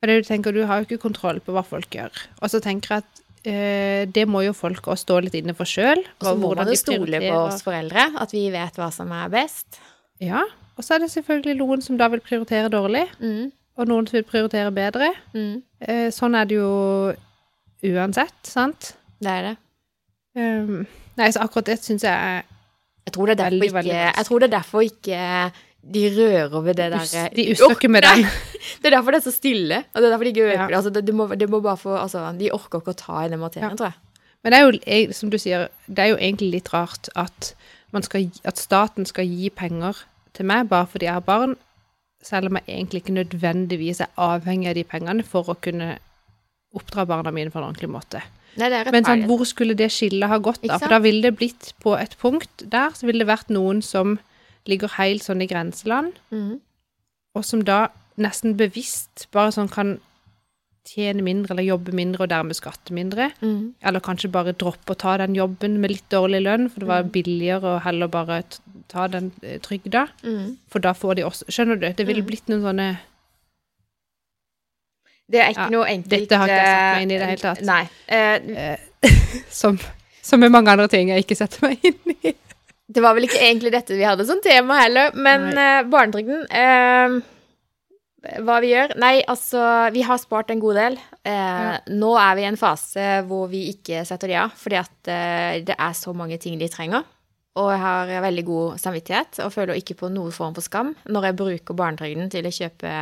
For det du tenker, du har jo ikke kontroll på hva folk gjør. Og så tenker jeg at eh, det må jo folk også stå litt inne for sjøl. Og så må man jo stole på oss foreldre, at vi vet hva som er best. Ja. Og så er det selvfølgelig noen som da vil prioritere dårlig, Mm, og noen som vil prioritere bedre. mm, Eh, sånn er det jo uansett, sant? det er det. Um, nei, så akkurat det syns jeg er Jeg tror det er Veldig, ikke, jeg tror det er derfor ikke de rører ved det derre der De usler ikke med den. Det er derfor det er så stille, og det er derfor de ikke øker Ja. Altså, det, det, må, det må bare få Altså, de orker ikke å ta i den materien, Ja. tror jeg. Men det er jo, som du sier, det er jo egentlig litt rart at, man skal, at staten skal gi penger til meg bare fordi jeg har barn, selv om jeg egentlig ikke nødvendigvis er avhengig av de pengene for å kunne oppdra barna mine på en ordentlig måte. Nei, det Men sånn, hvor skulle det skillet ha gått, da? For da ville det blitt på et punkt der, så ville det vært noen som ligger helt sånn i grenseland, mm. og som da nesten bevisst bare sånn kan tjene mindre eller jobbe mindre og dermed skatte mindre. Mm. Eller kanskje bare droppe å ta den jobben med litt dårlig lønn, for det var Mm. billigere å heller bare ta den eh, trygda. mm. For da får de også Skjønner du? Det ville Mm. blitt noen sånne Det er ikke Ja, noe enkelt dette har ikke jeg satt meg inn i det eh, hele tatt. Nei. Eh, som, som med mange andre ting jeg ikke setter meg inn i. Det var vel ikke egentlig dette vi hadde som tema heller, men uh, barnetrygden uh, Hva vi gjør? Nei, altså, vi har spart en god del. Eh, Ja. Nå er vi i en fase hvor vi ikke setter de av, fordi at det er så mange ting de trenger. Og jeg har veldig god samvittighet og føler ikke på noen form for skam når jeg bruker barnetrygden til å kjøpe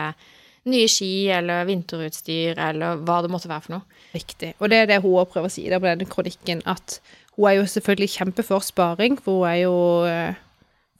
nye ski eller vinterutstyr eller hva det måtte være for noe. Riktig. Og det er det hun prøver å si der på denne kronikken, at hun er jo selvfølgelig kjempe for sparing, for hun er jo eh,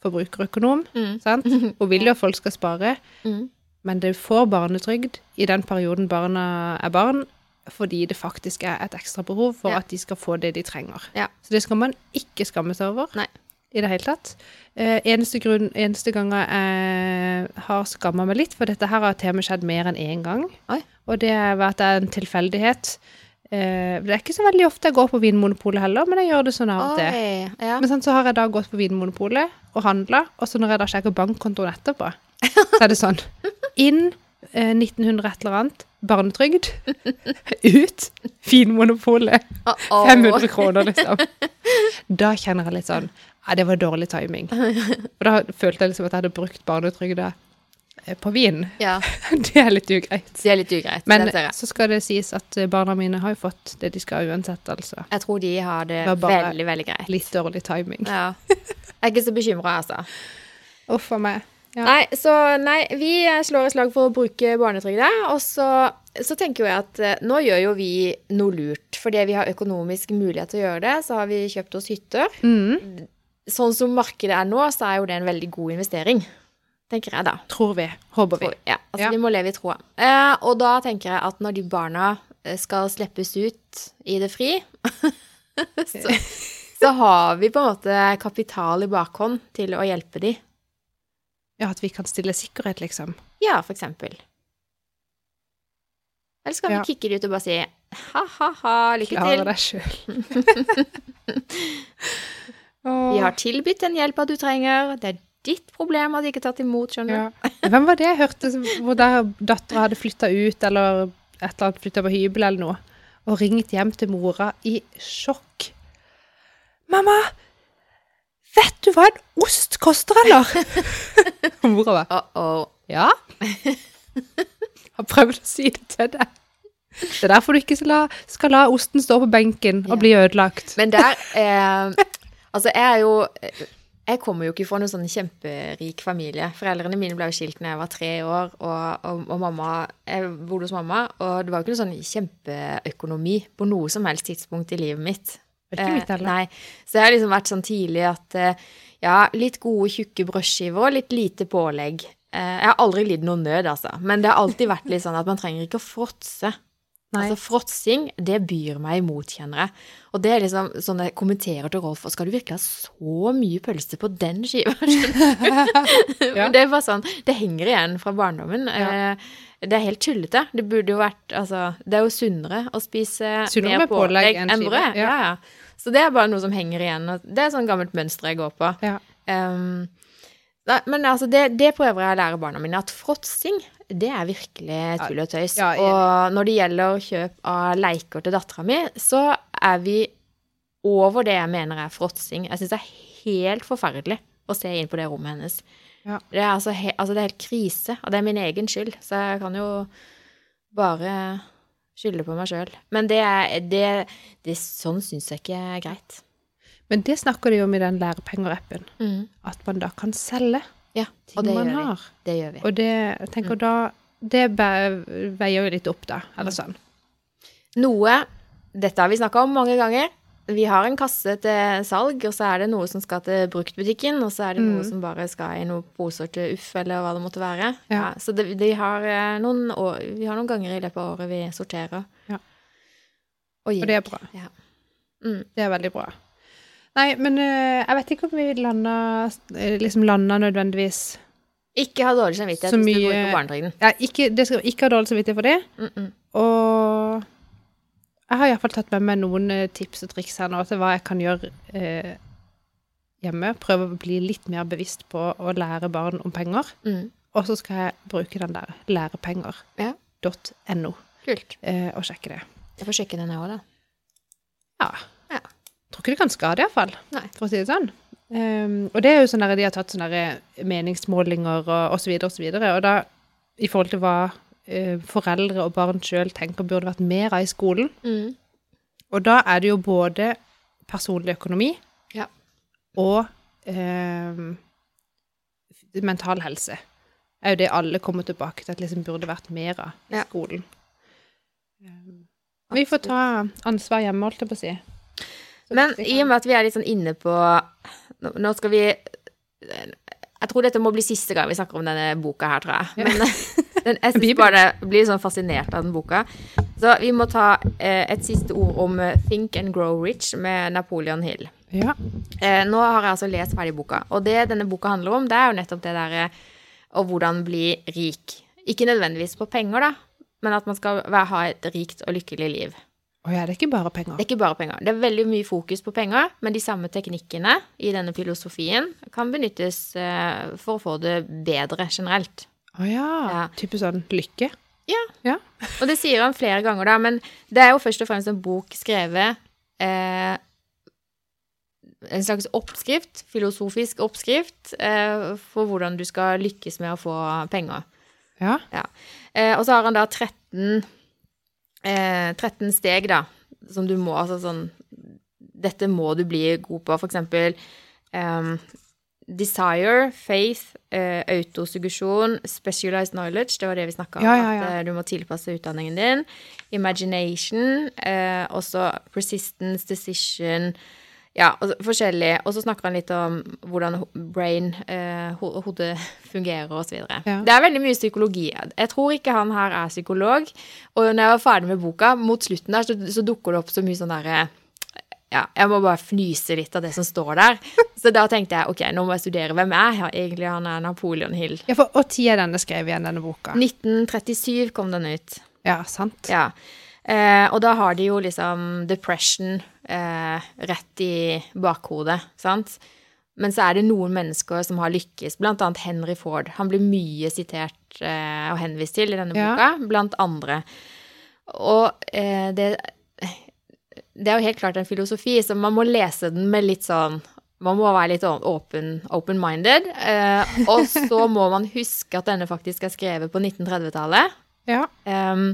forbrukerøkonom, Mm. sant? Hun vil jo at folk skal spare, Mm. men det får barnetrygd i den perioden barna er barn, fordi det faktisk er et ekstra behov for Ja. at de skal få det de trenger. Ja. Så det skal man ikke skamme seg over Nei. i det hele tatt. Eh, eneste, grunn, eneste ganger jeg har skamma meg litt, for dette her har til og med skjedd mer enn én gang, Oi. og det har vært en tilfeldighet. Eh, det er ikke så veldig ofte jeg går på Vinmonopolet heller, men jeg gjør det sånn av og til. Ja. Men sånn, så har jeg da gått på Vinmonopolet og handla, og så når jeg da sjekker bankkontoen etterpå, så er det sånn Inn eh, 1900 et eller annet, barnetrygd. Ut Finmonopolet. Å. 500 kroner, liksom. Da kjenner jeg litt sånn Ja, det var dårlig timing. Og da følte jeg liksom at jeg hadde brukt barnetrygda eh, på vin. Ja, Det er litt ugreit. det er litt ugreit. Men så skal det sies at eh, barna mine har jo fått det de skal uansett, altså. Jeg tror de har det Det veldig, veldig greit. Litt dårlig timing. Ja. Jeg er ikke så bekymra, altså. Uff a meg. Ja. Nei, så nei, vi slår et slag for å bruke barnetrygda, og så, så tenker jeg at eh, nå gjør jo vi noe lurt. Fordi vi har økonomisk mulighet til å gjøre det, så har vi kjøpt oss hytter. Mm, Sånn som markedet er nå, så er jo det en veldig god investering. Tenker jeg, da. tror vi. Håper vi. Tror, ja, altså Ja. Vi må leve i troa. Eh, og da tenker jeg at når de barna eh, skal slippes ut i det fri, så, så har vi på en måte kapital i bakhånd til å hjelpe de. Ja, at vi kan stille sikkerhet, liksom. Ja, for eksempel. Eller skal vi Ja. kicke det ut og bare si Ha-ha-ha, lykke Klarer til. deg sjøl. Vi har tilbudt den hjelpa du trenger. Det er ditt problem at de ikke er tatt imot, skjønner du. ja. Hvem var det jeg hørte hvor der dattera hadde flytta ut, eller et eller annet flytta på hybel eller noe, og ringt hjem til mora i sjokk. 'Mamma, vet du hva en ost koster, eller?' Mora var Uh-oh. Ja. Har prøvd å si det til deg. Det er derfor du ikke skal la, skal la osten stå på benken og Ja. bli ødelagt. Men der eh, Altså, jeg er jo Jeg kommer jo ikke fra noen sånn kjemperik familie. Foreldrene mine ble jo skilt da jeg var tre år, og, og, og mamma Jeg bodde hos mamma, og det var jo ikke noe sånn kjempeøkonomi på noe som helst tidspunkt i livet mitt. Ikke mitt Eh, heller. Nei. Så jeg har liksom vært sånn tidlig at eh, ja, litt gode, tjukke brødskiver og litt lite pålegg. Eh, jeg har aldri lidd noen nød, altså. Men det har alltid vært litt sånn at man trenger ikke å fråtse. Nei. Altså Fråtsing, det byr meg imot, kjenner jeg. Og det er liksom sånn jeg kommenterer til Rolf, og skal du virkelig ha så mye pølse på den skiva? Ja. Det er bare sånn, det henger igjen fra barndommen. Ja. Eh, Det er helt tullete. Det burde jo vært, altså, det er jo sunnere å spise Sunnere mer pålegg enn enn brød. ja. Ja, ja. Så det er bare noe som henger igjen. Det er sånn gammelt mønster jeg går på. Ja. Um, nei, men altså, det, det prøver jeg å lære barna mine, at fråtsing, det er virkelig tull og tøys. Ja, ja, og når det gjelder kjøp av leker til dattera mi, så er vi over det jeg mener er fråtsing. Jeg syns det er helt forferdelig å se inn på det rommet hennes. Ja. Det, er altså, he, altså, det er helt krise, og det er min egen skyld, så jeg kan jo bare skylde på meg sjøl. Men det er det, det Sånn syns jeg ikke er greit. Men det snakker de om i den lærepenger-appen. At man da kan selge Ja, ting man gjør vi. har. Det gjør vi. Og det jeg tenker da Det veier jo litt opp, da. Eller sånn. Noe Dette har vi snakka om mange ganger. Vi har en kasse til salg, og så er det noe som skal til bruktbutikken, og så er det noe som bare skal i noen poser til Uff, eller hva det måtte være. Ja. så det, de har eh, noen år, vi har noen ganger i løpet av året vi sorterer. Ja. Og. Og det er bra. Ja. Mm. Det er veldig bra. Nei, men uh, jeg vet ikke om vi landa eh, liksom landa nødvendigvis Ikke ha dårlig samvittighet Så hvis du mye- på barnetrygden. ja, ikke, Det skal ikke ha dårlig samvittighet for det. Mm -mm. Og jeg har iallfall tatt med meg noen eh, tips og triks her nå til hva jeg kan gjøre eh, hjemme. Prøve å bli litt mer bevisst på å lære barn om penger. Mm. Og så skal jeg bruke den der lærepenger.no Kult. eh, og sjekke det. Jeg får sjekke den, jeg òg, da. Ja. Tror ikke det kan skade, iallfall. For å si det sånn. Um, og det er jo sånn der de har tatt sånne meningsmålinger og, og så videre og så. Og da i forhold til hva uh, foreldre og barn sjøl tenker burde vært mer av i skolen. Mm. Og da er det jo både personlig økonomi Ja. og um, mental helse. er jo det alle kommer tilbake til at liksom burde vært mer av i Ja. skolen. Um, vi får ta ansvar hjemme, holdt jeg på å si. Men i og med at vi er litt sånn inne på Nå skal vi Jeg tror dette må bli siste gang vi snakker om denne boka her, tror jeg. Men den, jeg syns bare blir sånn fascinert av den boka. Så vi må ta eh, et siste ord om eh, Think and Grow Rich med Napoleon Hill. Ja. Eh, nå har jeg altså lest ferdig boka, og det denne boka handler om, det er jo nettopp det derre og hvordan bli rik. Ikke nødvendigvis på penger, da, men at man skal ha et rikt og lykkelig liv. Å ja, det er ikke bare penger. Det er ikke bare penger. Det er veldig mye fokus på penger, men de samme teknikkene i denne filosofien kan benyttes eh, for å få det bedre generelt. Å ja. Ja. Typisk sånn lykke. Ja. Ja. Og det sier han flere ganger, da, men det er jo først og fremst en bok skrevet eh, En slags oppskrift, filosofisk oppskrift, eh, for hvordan du skal lykkes med å få penger. Ja. Eh, og så har han da 13, eh, 13 steg, da, som du må Altså sånn Dette må du bli god på. For eksempel ehm, desire, faith, eh, autosuggesjon, specialized knowledge, det var det vi snakka om. Ja, ja, ja. At eh, du må tilpasse utdanningen din. Imagination, eh, også persistence, decision ja, og så- forskjellig. Og så snakker han litt om hvordan brain, eh, ho- hodet fungerer videre. Ja. Det er veldig mye psykologi. Jeg tror ikke han her er psykolog. Og når jeg var ferdig med boka, mot slutten der, så, så dukker det opp så mye sånn derre ja, jeg må bare fnyse litt av det som står der. Så da tenkte jeg ok, nå må jeg studere. Hvem er egentlig? Han er Napoleon Hill. ja for, Når er denne skrevet igjen, denne boka? 1937 kom den ut. Ja, sant. Ja. Eh, og da har de jo liksom depression eh, rett i bakhodet, sant. Men så er det noen mennesker som har lykkes, annet Henry Ford. Han blir mye sitert eh, og henvist til i denne Ja. boka, blant andre. Og eh, det, det er jo helt klart en filosofi, så man må lese den med litt sånn man må være litt sånn open- open-minded. eh, og så må man huske at denne faktisk er skrevet på 1930-tallet. Ja. Um,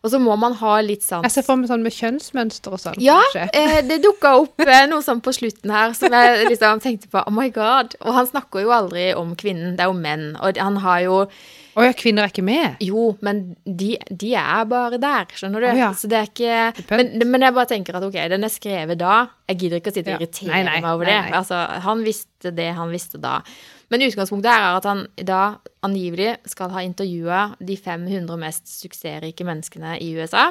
og så må man ha litt sans Jeg ser for meg sånn med kjønnsmønster og sånn. ja, eh, det dukka opp eh, noe sånn på slutten her som jeg liksom tenkte på. Oh my god. Og han snakker jo aldri om kvinnen, det er jo menn. Og han har jo Å ja, kvinner er ikke med? Jo, men de, de er bare der, skjønner du. Oh ja. Så det er ikke men, men jeg bare tenker at ok, den er skrevet da. Jeg gidder ikke å sitte og Ja. irritere Nei, nei, meg over nei, det. Altså, han visste det han visste da. Men utgangspunktet er at han da angivelig skal ha intervjua de 500 mest suksessrike menneskene i USA.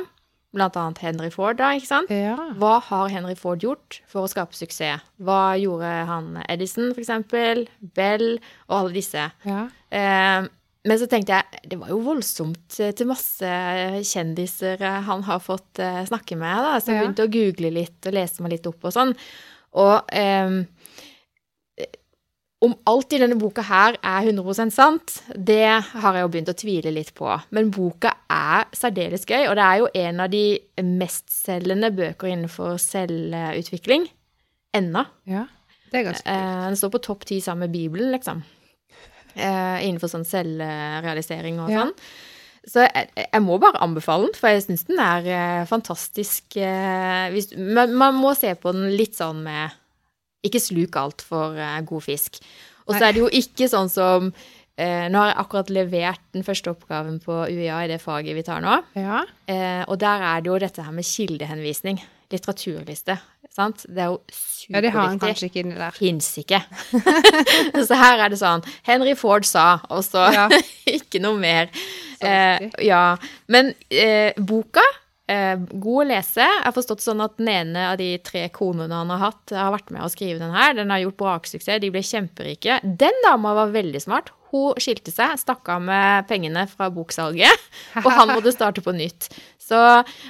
Blant annet Henry Ford, da, ikke sant? Ja. Hva har Henry Ford gjort for å skape suksess? Hva gjorde han Edison, for eksempel? Bell og alle disse. ja. Eh, men så tenkte jeg, det var jo voldsomt eh, til masse kjendiser eh, han har fått eh, snakke med, da. Så jeg Ja. begynte å google litt og lese meg litt opp og sånn. Og eh, om alt i denne boka her er 100 sant, det har jeg jo begynt å tvile litt på. Men boka er særdeles gøy, og det er jo en av de mestselgende bøker innenfor selvutvikling ennå. ja. Det er ganske Eh, den står på topp ti sammen med Bibelen, liksom. Eh, innenfor sånn selvrealisering og Ja. sånn. Så jeg, jeg må bare anbefale den, for jeg syns den er eh, fantastisk. Men man må se på den litt sånn med Ikke sluk altfor uh, god fisk. Og så er det jo ikke sånn som eh, Nå har jeg akkurat levert den første oppgaven på UiA i det faget vi tar nå. Ja. Eh, og der er det jo dette her med kildehenvisning. Litteraturliste. Sant? Det er jo ja, det har han kanskje ikke inni der. fins ikke. så her er det sånn Henry Ford sa, og så Ja. ikke noe mer. Eh, ja. Men eh, boka, eh, god å lese. Jeg har forstått sånn at den ene av de tre konene han har hatt, har vært med å skrive den her. Den har gjort braksuksess, de ble kjemperike. Den dama var veldig smart. Hun skilte seg, stakk av med pengene fra boksalget, og han måtte starte på nytt. Så,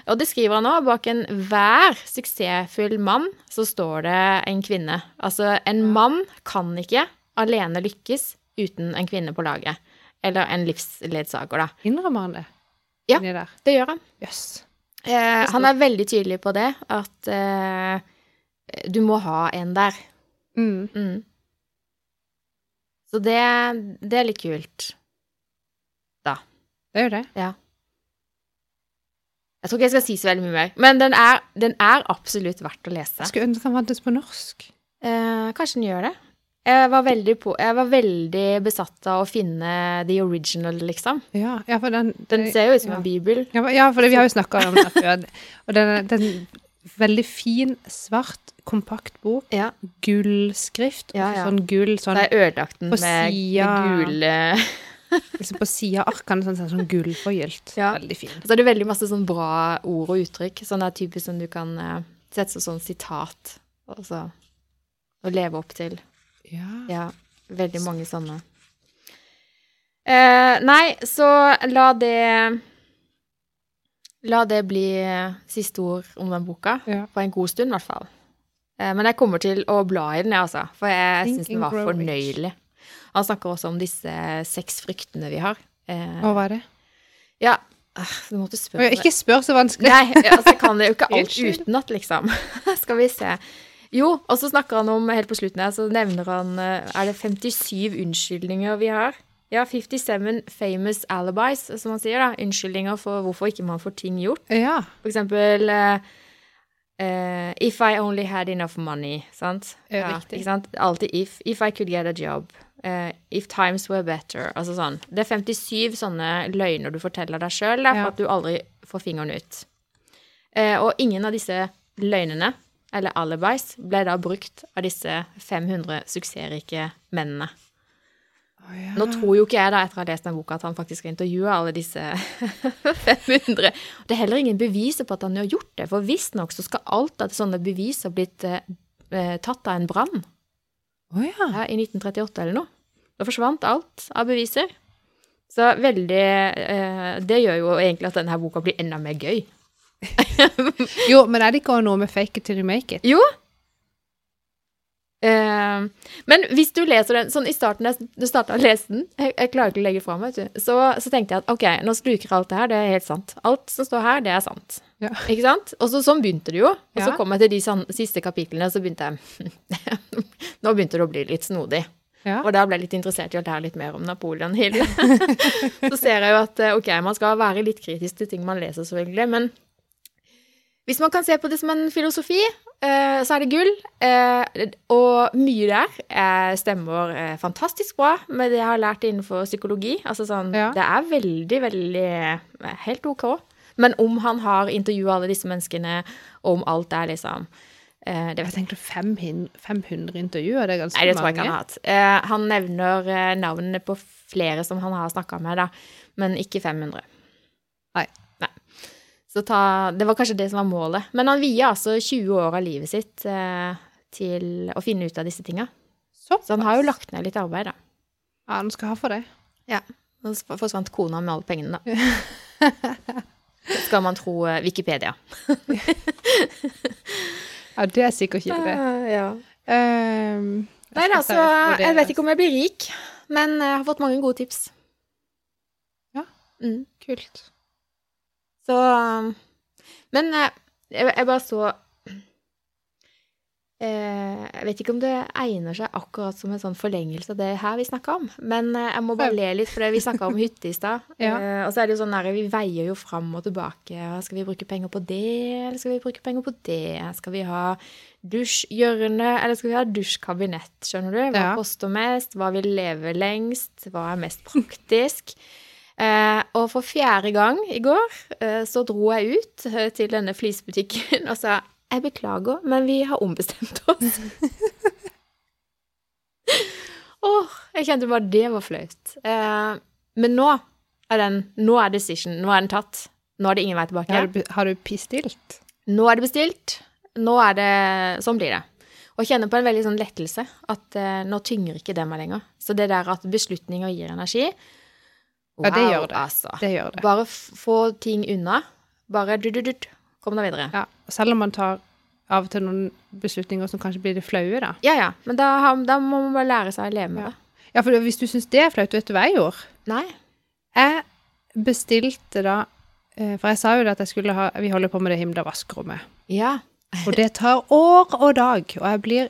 og det skriver han òg. Bak enhver suksessfull mann så står det en kvinne. Altså, en mann kan ikke alene lykkes uten en kvinne på laget. Eller en livsledsager, da. Innrømmer han det? Ja. Det gjør han. Jøss. Eh, han er veldig tydelig på det, at eh, du må ha en der. Mm. Mm. Så det, det er litt kult. Det gjør det. det. Jeg tror ikke jeg skal si så veldig mye mer, men den er, den er absolutt verdt å lese. Jeg skulle ønske han fantes på norsk. Eh, kanskje den gjør det. Jeg var, veldig på, jeg var veldig besatt av å finne the original, liksom. Ja, ja for den Den ser jo ut som ja. en bibel. Ja, for- ja, for det, vi har jo snakka om den før. Og den er er veldig fin, svart, kompakt bok. Ja. Gullskrift. Ja, ja. Sånn gull sånn, Det er ødelagt den med, med gule liksom På sida av arkene sånn, sånn gullforgylt. Ja. Veldig fin. Så er det veldig masse sånn bra ord og uttrykk. Sånn er typisk som du kan eh, sette som sånn sitat og så og leve opp til. Ja. Ja, veldig mange sånne. Eh, nei, så la det La det bli siste ord om den boka. Ja. For en god stund, i hvert fall. Eh, men jeg kommer til å bla i den, jeg, altså. For jeg syns den var fornøyelig. Han snakker også om disse seks fryktene vi har. Eh, hva er det? ja, ah, du måtte spørre Ikke spør så vanskelig. Nei, altså, jeg kan jo ikke alt utenat, liksom. Skal vi se. Jo, og så snakker han om, helt på slutten her, så nevner han eh, Er det 57 unnskyldninger vi har? Ja, 57 famous alibis, som han sier, da. Unnskyldninger for hvorfor ikke man får ting gjort. Ja. For eksempel eh, If I only had enough money, sant? Ja. Ikke sant? Alltid if. If I could get a job. Uh, if times were better. Altså sånn. Det er 57 sånne løgner du forteller deg sjøl for Ja. at du aldri får fingeren ut. Uh, og ingen av disse løgnene, eller alibis, ble da brukt av disse 500 suksessrike mennene. Oh, ja. Nå tror jo ikke jeg da, etter å ha lest den boka, at han faktisk har intervjua alle disse 500. Det er heller ingen beviser på at han har gjort det, for visstnok så skal alt av sånne bevis ha blitt eh, eh, tatt av en brann Oh, ja. ja, i 1938 eller noe. Da forsvant alt av beviser. Så veldig eh, Det gjør jo egentlig at denne boka blir enda mer gøy. Jo, men er det ikke også noe med fake it till you make it? Jo. Uh, men hvis du leser den sånn i starten, du starta å lese den Jeg, jeg klarer ikke å legge fra meg, vet du. Så, så tenkte jeg at OK, nå sluker alt det her, det er helt sant. Alt som står her, det er sant. Ja. Ikke sant? Og så sånn begynte det jo. Og så Ja. kom jeg til de sånn, siste kapitlene, så begynte jeg Nå begynte det å bli litt snodig. Ja. Og da ble jeg litt interessert i å lære litt mer om Napoleon Hill. så ser jeg jo at eh, ok, man skal være litt kritisk til ting man leser, selvfølgelig, men hvis man kan se på det som en filosofi, eh, så er det gull. Eh, og mye der eh, stemmer fantastisk bra med det jeg har lært innenfor psykologi. Altså sånn, Ja. Det er veldig, veldig helt ok. Men om han har intervjua alle disse menneskene, og om alt er liksom det Jeg tenkte 500, 500 intervjuer, det er ganske Nei, det tror jeg ikke han har hatt. Han nevner navnene på flere som han har snakka med, da, men ikke 500. Nei. Ta, det var kanskje det som var målet. Men han vier altså 20 år av livet sitt eh, til å finne ut av disse tinga. Så han har jo lagt ned litt arbeid, da. Ja, han skal ha for det. Ja. Og så forsvant kona med alle pengene, da. Skal man tro eh, Wikipedia. Ja, det er sikkert ikke det. ja. Um, Nei da, så jeg vet ikke om jeg blir rik, men jeg har fått mange gode tips. Ja. Mm. Kult. Så Men eh, jeg, jeg bare så eh, Jeg vet ikke om det egner seg akkurat som en sånn forlengelse av det her vi snakka om, men eh, jeg må bare le litt, for vi snakka om hytte i stad. Ja. Og så er det jo sånn der, vi veier jo fram og tilbake. Skal vi bruke penger på det, eller skal vi bruke penger på det? Skal vi ha dusjhjørne, eller skal vi ha dusjkabinett? Skjønner du? Hva Ja. koster mest? Hva vil leve lengst? Hva er mest praktisk? Eh, og for fjerde gang i går eh, så dro jeg ut eh, til denne flisbutikken og sa jeg beklager, men vi har ombestemt oss. Åh, jeg kjente bare det var flaut. Eh, men nå er den Nå er decision. Nå er den tatt. Nå er det ingen vei tilbake. Har du, har du bestilt? Nå er det bestilt. Nå er det Sånn blir det. Og kjenner på en veldig sånn lettelse. At eh, nå tynger ikke det meg lenger. Så det der at beslutninger gir energi Ja, det gjør det. Altså. Det gjør det. Bare få ting unna. Bare du-du-du. Kom deg videre. Ja, selv om man tar av og til noen beslutninger som kanskje blir det flaue, da. Ja, ja. Men da, har- da må man bare lære seg å leve med Ja. det. Ja, for hvis du syns det er flaut, vet du hva jeg gjorde? Nei. Jeg bestilte da eh, For jeg sa jo at jeg skulle ha Vi holder på med det himla vaskerommet. Ja. Og det tar år og dag, og jeg blir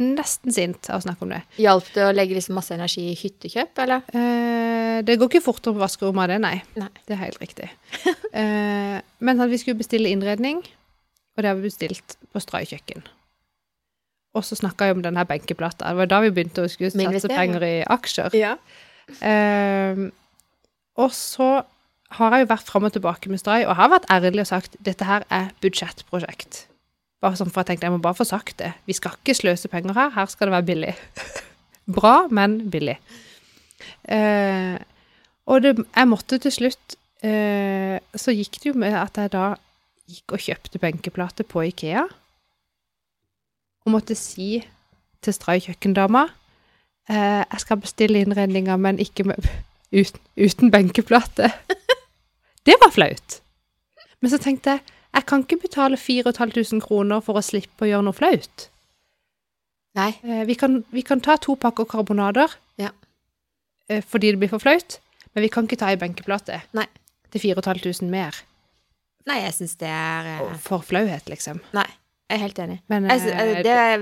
nesten sint av å snakke om det. Hjalp det å legge liksom masse energi i hyttekjøp, eller? Eh, det går ikke fortere på vaskerommet av det, nei. Nei. Det er helt riktig. eh, men at vi skulle bestille innredning, og det har vi bestilt på Stray kjøkken. Og så snakka jeg om denne benkeplata. Det var da vi begynte å skulle satse penger i aksjer. Ja. Eh, og så har jeg jo vært fram og tilbake med Stray, og har vært ærlig og sagt dette her er budsjettprosjekt. Bare sånn for jeg tenkte jeg må bare få sagt det. Vi skal ikke sløse penger her, her skal det være billig. Bra, men billig. Eh, og det, jeg måtte til slutt eh, Så gikk det jo med at jeg da gikk og kjøpte benkeplate på Ikea. Og måtte si til Stray kjøkkendama eh, jeg skal bestille innredninga, men ikke med, uten, uten benkeplate. det var flaut. Men så tenkte jeg jeg kan ikke betale 4500 kroner for å slippe å gjøre noe flaut. Nei. Eh, vi, kan, vi kan ta to pakker karbonader Ja. eh, fordi det blir for flaut, men vi kan ikke ta ei benkeplate Nei. til 4500 mer. Nei, jeg syns det er eh, For flauhet, liksom. Nei, jeg er helt enig. Men, Jeg eh, det er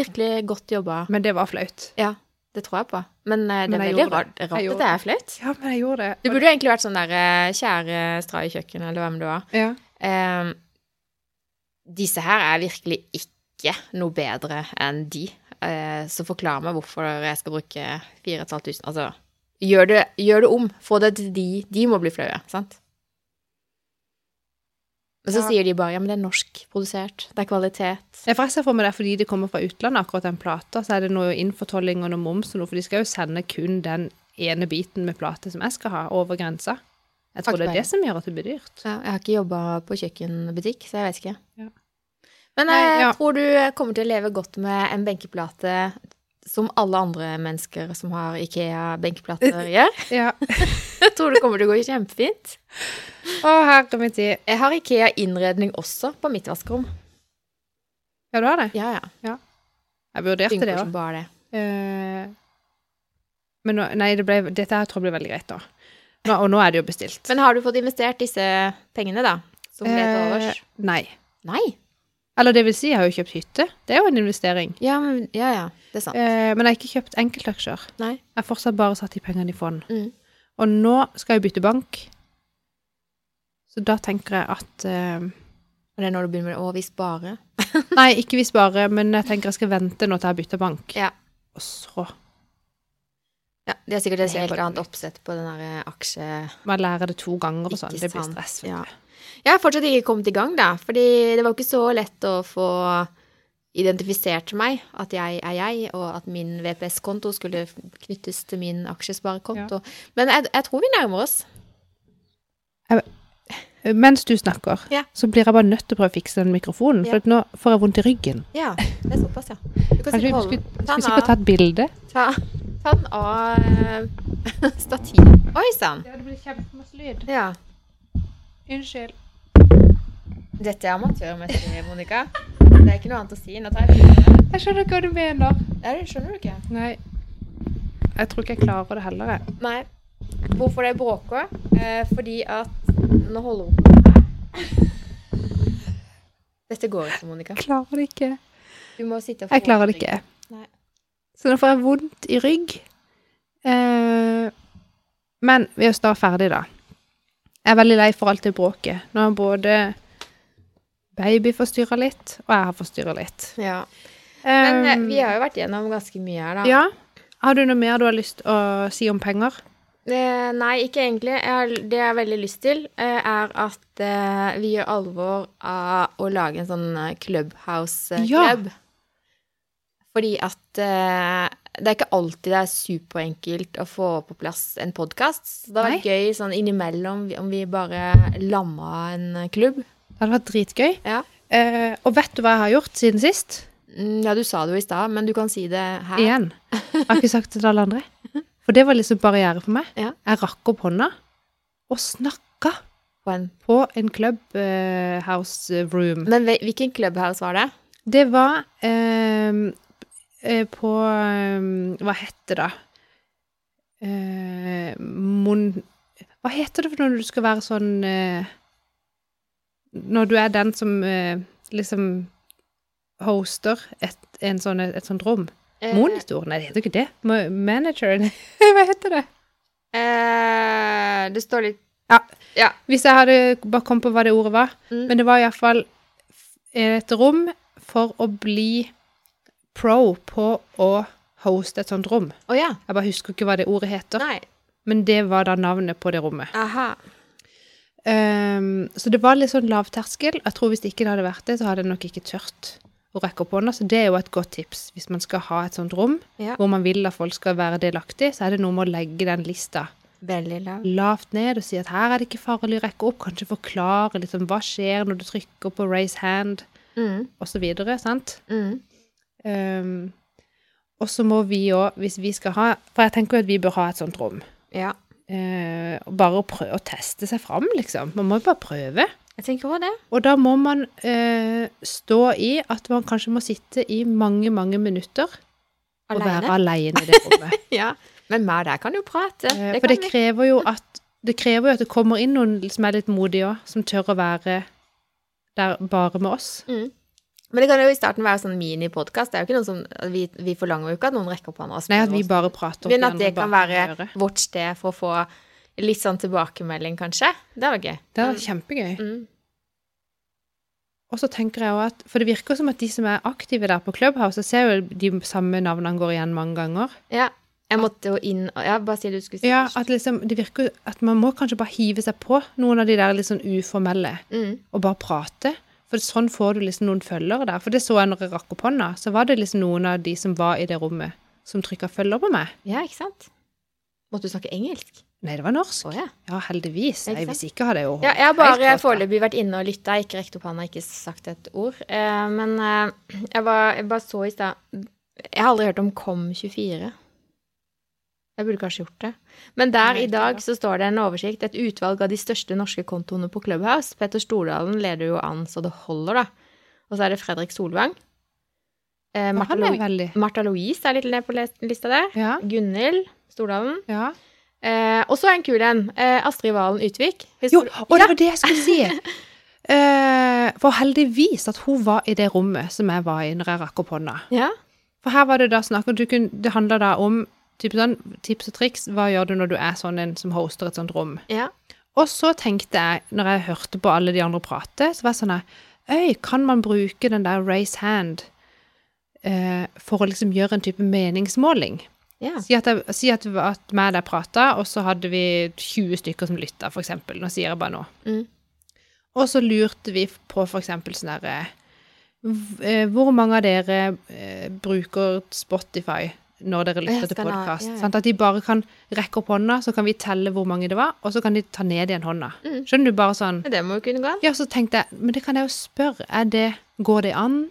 virkelig godt jobba. men det var flaut. Ja, det tror jeg på. Men det er veldig rart, at det er flaut. Ja, men jeg gjorde det. Det burde jo egentlig vært sånn der kjære Kjære Stray kjøkken, eller hvem det var. Ja. Eh, disse her er virkelig ikke noe bedre enn de. Eh, så forklar meg hvorfor jeg skal bruke 4500. Altså, gjør det, gjør det om. Få det til de. De må bli flaue, sant? Men så Ja. sier de bare ja, men det er norskprodusert. Det er kvalitet. Jeg ser for meg det er fordi det kommer fra utlandet, akkurat den plata. Så er det noe innfortolling og noe moms og noe, for de skal jo sende kun den ene biten med plate som jeg skal ha, over grensa. Jeg tror det er det som gjør at det blir dyrt. Ja, jeg har ikke jobba på kjøkkenbutikk, så jeg vet ikke. Ja. Men Nei, jeg ja. tror du kommer til å leve godt med en benkeplate som alle andre mennesker som har Ikea-benkeplater, gjør. Ja. Jeg tror det kommer til å gå kjempefint. Å, herre min tid. Jeg har Ikea innredning også på mitt vaskerom. Ja, du har det? Ja, ja. Jeg vurderte Funker det òg. Uh, det. Eh, men nei, det ble, dette her tror jeg blir veldig greit, da. Nå, og nå er det jo bestilt. Men har du fått investert disse pengene, da? Som ble til overs? Eh, nei. Nei. Eller det vil si, jeg har jo kjøpt hytte. Det er jo en investering. Ja, men, ja, ja. Det er sant. Eh, men jeg har ikke kjøpt enkeltaksjer. Nei. Jeg har fortsatt bare satt de pengene i fond. Mm. Og nå skal jeg bytte bank. Så da tenker jeg at eh, Og det er når du begynner med det. Å, vi sparer. Nei, ikke hvis bare, men jeg tenker jeg skal vente nå til jeg bytter bank. Ja. Og så Ja, De har sikkert et helt annet oppsett på den der aksje... Man lærer det to ganger og sånn. Det blir stress. ja. Jeg har fortsatt ikke kommet i gang, da. Fordi det var ikke så lett å få identifisert meg, at jeg er jeg, og at min VPS-konto skulle knyttes til min aksjesparekonto. Men jeg, jeg tror vi nærmer oss. Mens du snakker, Ja. så blir jeg bare nødt til å prøve å fikse den mikrofonen, for Ja. nå får jeg vondt i ryggen. Ja, det er såpass, ja. Du kan Kanskje vi skulle, sikkert ta et bilde? ta, ta den av eh, stativet. Oi sann! Ja, det blir kjempemasse lyd. Ja. Unnskyld. Dette er amatørmessig, Monica. Det er ikke noe annet å si. Nå tar jeg. Jeg skjønner ikke hva du mener. Nei, det skjønner du ikke. Nei. Jeg tror ikke jeg klarer det heller, jeg. Nei. Hvorfor det bråker? Eh, fordi at Nå holder hun på her. Dette går ikke, Monica. Klarer det ikke. Du må sitte og Jeg klarer det ikke. Så nå får jeg vondt i rygg. Eh, men vi er snart ferdig, da. Jeg er veldig lei for alt det bråket. Nå har både baby forstyrra litt, og jeg har forstyrra litt. Ja. Men eh, vi har jo vært gjennom ganske mye her, da. Ja. Har du noe mer du har lyst å si om penger? Eh, nei, ikke egentlig. Jeg har, det jeg har veldig lyst til, eh, er at eh, vi gjør alvor av å lage en sånn eh, Clubhouse-klubb. Fordi at eh, det er ikke alltid det er superenkelt å få på plass en podkast. Det hadde vært gøy sånn innimellom om vi bare lamma en klubb. Det hadde vært dritgøy. Ja. Eh, og vet du hva jeg har gjort siden sist? Mm, ja, du sa det jo i stad, men du kan si det her. Igjen. Jeg har ikke sagt det til alle andre. For det var liksom barriere for meg. Ja. Jeg rakk opp hånda og snakka På en. på en clubhouse room. Men hvilken Clubhouse var det? Det var eh, på ehm, Hva heter det? Eh, mon... Hva heter det for når du skal være sånn eh, Når du er den som eh, liksom hoster et, en sånn, et sånt rom? Eh, Monitor? Nei, det heter ikke det. Manageren? Manager? Hva heter det? Eh, det står litt Ja, Hvis jeg hadde bare kommet på hva det ordet var. Mm. Men det var iallfall et rom for å bli pro på å hoste et sånt rom. Å ja. Jeg bare husker ikke hva det ordet heter, Nei. men det var da navnet på det rommet. Aha. Um, så det var litt sånn lavterskel. Jeg tror hvis ikke det hadde vært det, så hadde jeg nok ikke tørt å rekke opp hånda. Så det er jo et godt tips. Hvis man skal ha et sånt rom Ja. hvor man vil at folk skal være delaktig, så er det noe med å legge den lista Veldig lav. lavt ned og si at her er det ikke farlig å rekke opp. Kanskje forklare litt om hva skjer når du trykker på raise hand, Mm. videre, sant? Mm. Ehm, og så må vi òg, hvis vi skal ha For jeg tenker jo at vi bør ha et sånt rom. Ja. Uh, og bare å prøve å teste seg fram, liksom. Man må jo bare prøve. Jeg tenker også det. Og da må man uh, stå i at man kanskje må sitte i mange, mange minutter og være Alene. aleine i det rommet. Ja. Men og deg kan jo prate. Det For det krever jo at det krever jo at det kommer inn noen som er litt modige òg, som tør å være der bare med oss. Mm. Men det kan jo i starten være sånn minipodkast. Det er jo ikke noe som Vi, vi forlanger jo ikke at noen rekker opp hånda Nei, at vi bare prater Men at det kan være vårt sted for å få litt sånn tilbakemelding, kanskje. Det var gøy. Det hadde vært kjempegøy. Mm. Og så tenker jeg også at For det virker som at de som er aktive der på Clubhouse, jeg ser jo de samme navnene går igjen mange ganger. Ja. Jeg måtte jo inn Ja, bare si det du skulle si. Ja, at liksom Det virker at man må kanskje bare hive seg på noen av de der litt sånn uformelle, Mm. og bare prate. For sånn får du liksom noen følgere der. For det så jeg når jeg rakk opp hånda, så var det liksom noen av de som var i det rommet, som trykka følger på meg. Ja, ikke sant? Måtte du snakke engelsk? Nei, det var norsk. Oh, ja. Ja, heldigvis. Nei, hvis ikke hadde jeg jo Ja, jeg har bare foreløpig vært inne og lytta, ikke rekt opp hånda, ikke sagt et ord. Eh, men eh, jeg, var, jeg bare så i stad Jeg har aldri hørt om KOM24. Jeg burde kanskje gjort det. Men der i dag så står det en oversikt, et utvalg av de største norske kontoene på Clubhouse. Petter Stordalen leder jo an så det holder, da. Og så er det Fredrik Solvang. Eh, Martha, Louise, Martha Louise er litt ned på lista der. Ja. Gunhild Stordalen. ja. Eh, og så en kul en. Eh, Astrid Valen Utvik. Jo, og det var det jeg skulle si. Eh, for heldigvis at hun var i det rommet som jeg var i når jeg rakk opp hånda. Ja. For her var det da snakk om Det handla da om typ sånn, tips og triks. Hva gjør du når du er sånn en som hoster et sånt rom? ja. Og så tenkte jeg, når jeg hørte på alle de andre prate, så var jeg sånn Øy, kan man bruke den der raise hand eh, for å liksom gjøre en type meningsmåling? ja. Si at, jeg, si at, at meg og deg prata, og så hadde vi 20 stykker som lytta, eksempel. Nå sier jeg bare noe. Mm. Og så lurte vi på eksempel sånn herre eh, Hvor mange av dere eh, bruker Spotify når dere lytter til podkast? ja, ja. At de bare kan rekke opp hånda, så kan vi telle hvor mange det var, og så kan de ta ned igjen hånda. Mm. Skjønner du? Bare sånn Det må jo kunne gå an. Ja, så tenkte jeg, men det kan jeg jo spørre. Er det, går det an?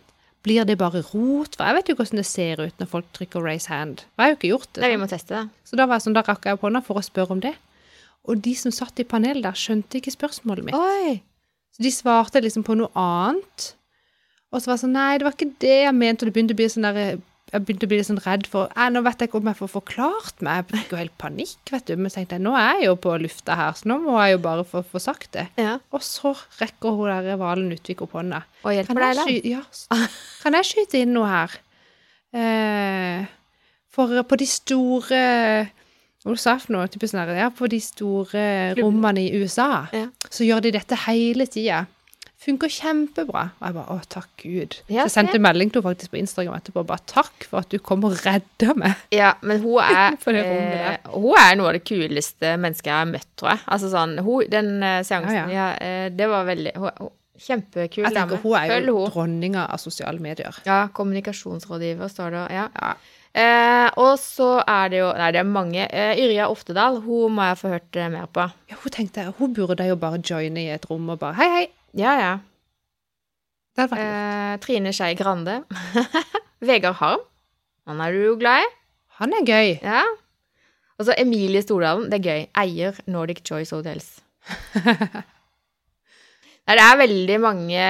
Blir det bare rot? For jeg vet jo hvordan det ser ut når folk trykker 'raise hand'. Jeg har jo ikke gjort det. Nei, vi må teste det. Så da var jeg sånn, da rakk jeg opp hånda for å spørre om det. Og de som satt i panelet der, skjønte ikke spørsmålet mitt. Oi! Så de svarte liksom på noe annet. Og så var det sånn, nei, det var ikke det jeg mente, og det begynte å bli sånn der, jeg begynte å bli litt sånn redd for, eh, nå vet jeg ikke om jeg får forklart meg, jeg fikk jo helt panikk, vet du, men så tenkte jeg, nå er jeg jo på lufta her, så nå må jeg jo bare få, få sagt det. Ja. Og så rekker hun der Valen Utvik opp hånda. Og hjelper deg, da. ja, kan jeg skyte inn noe her? Eh, for på de store Hva sa for noe? Typisk sånn ja, på de store rommene i USA, Ja. så gjør de dette hele tida. Funker kjempebra. Og jeg bare å, takk Gud. Ja, så jeg sendte en melding til henne faktisk på Instagram etterpå. Bare takk for at du kom og redda meg. Ja, men hun er, eh, hun er noe av det kuleste mennesket jeg har møtt, tror jeg. Altså sånn, hun, den eh, seansen, Ja, ja, ja, det var veldig hun, Kjempekul Jeg dame. tenker Hun er jo dronninga av sosiale medier. Ja, kommunikasjonsrådgiver, står det. Ja. Ja. Eh, og så er det jo Nei, det er mange. Eh, Yrja Oftedal, hun må jeg få hørt eh, mer på. Ja, hun tenkte hun burde jo bare joine i et rom og bare hei, hei. Ja, ja. Det hadde vært Eh, Trine Skei Grande. Vegard Harm. Han er du jo glad i. Han er gøy. Ja. Og så Emilie Stordalen. Det er gøy. Eier Nordic Choice Hotels. Nei, det er veldig mange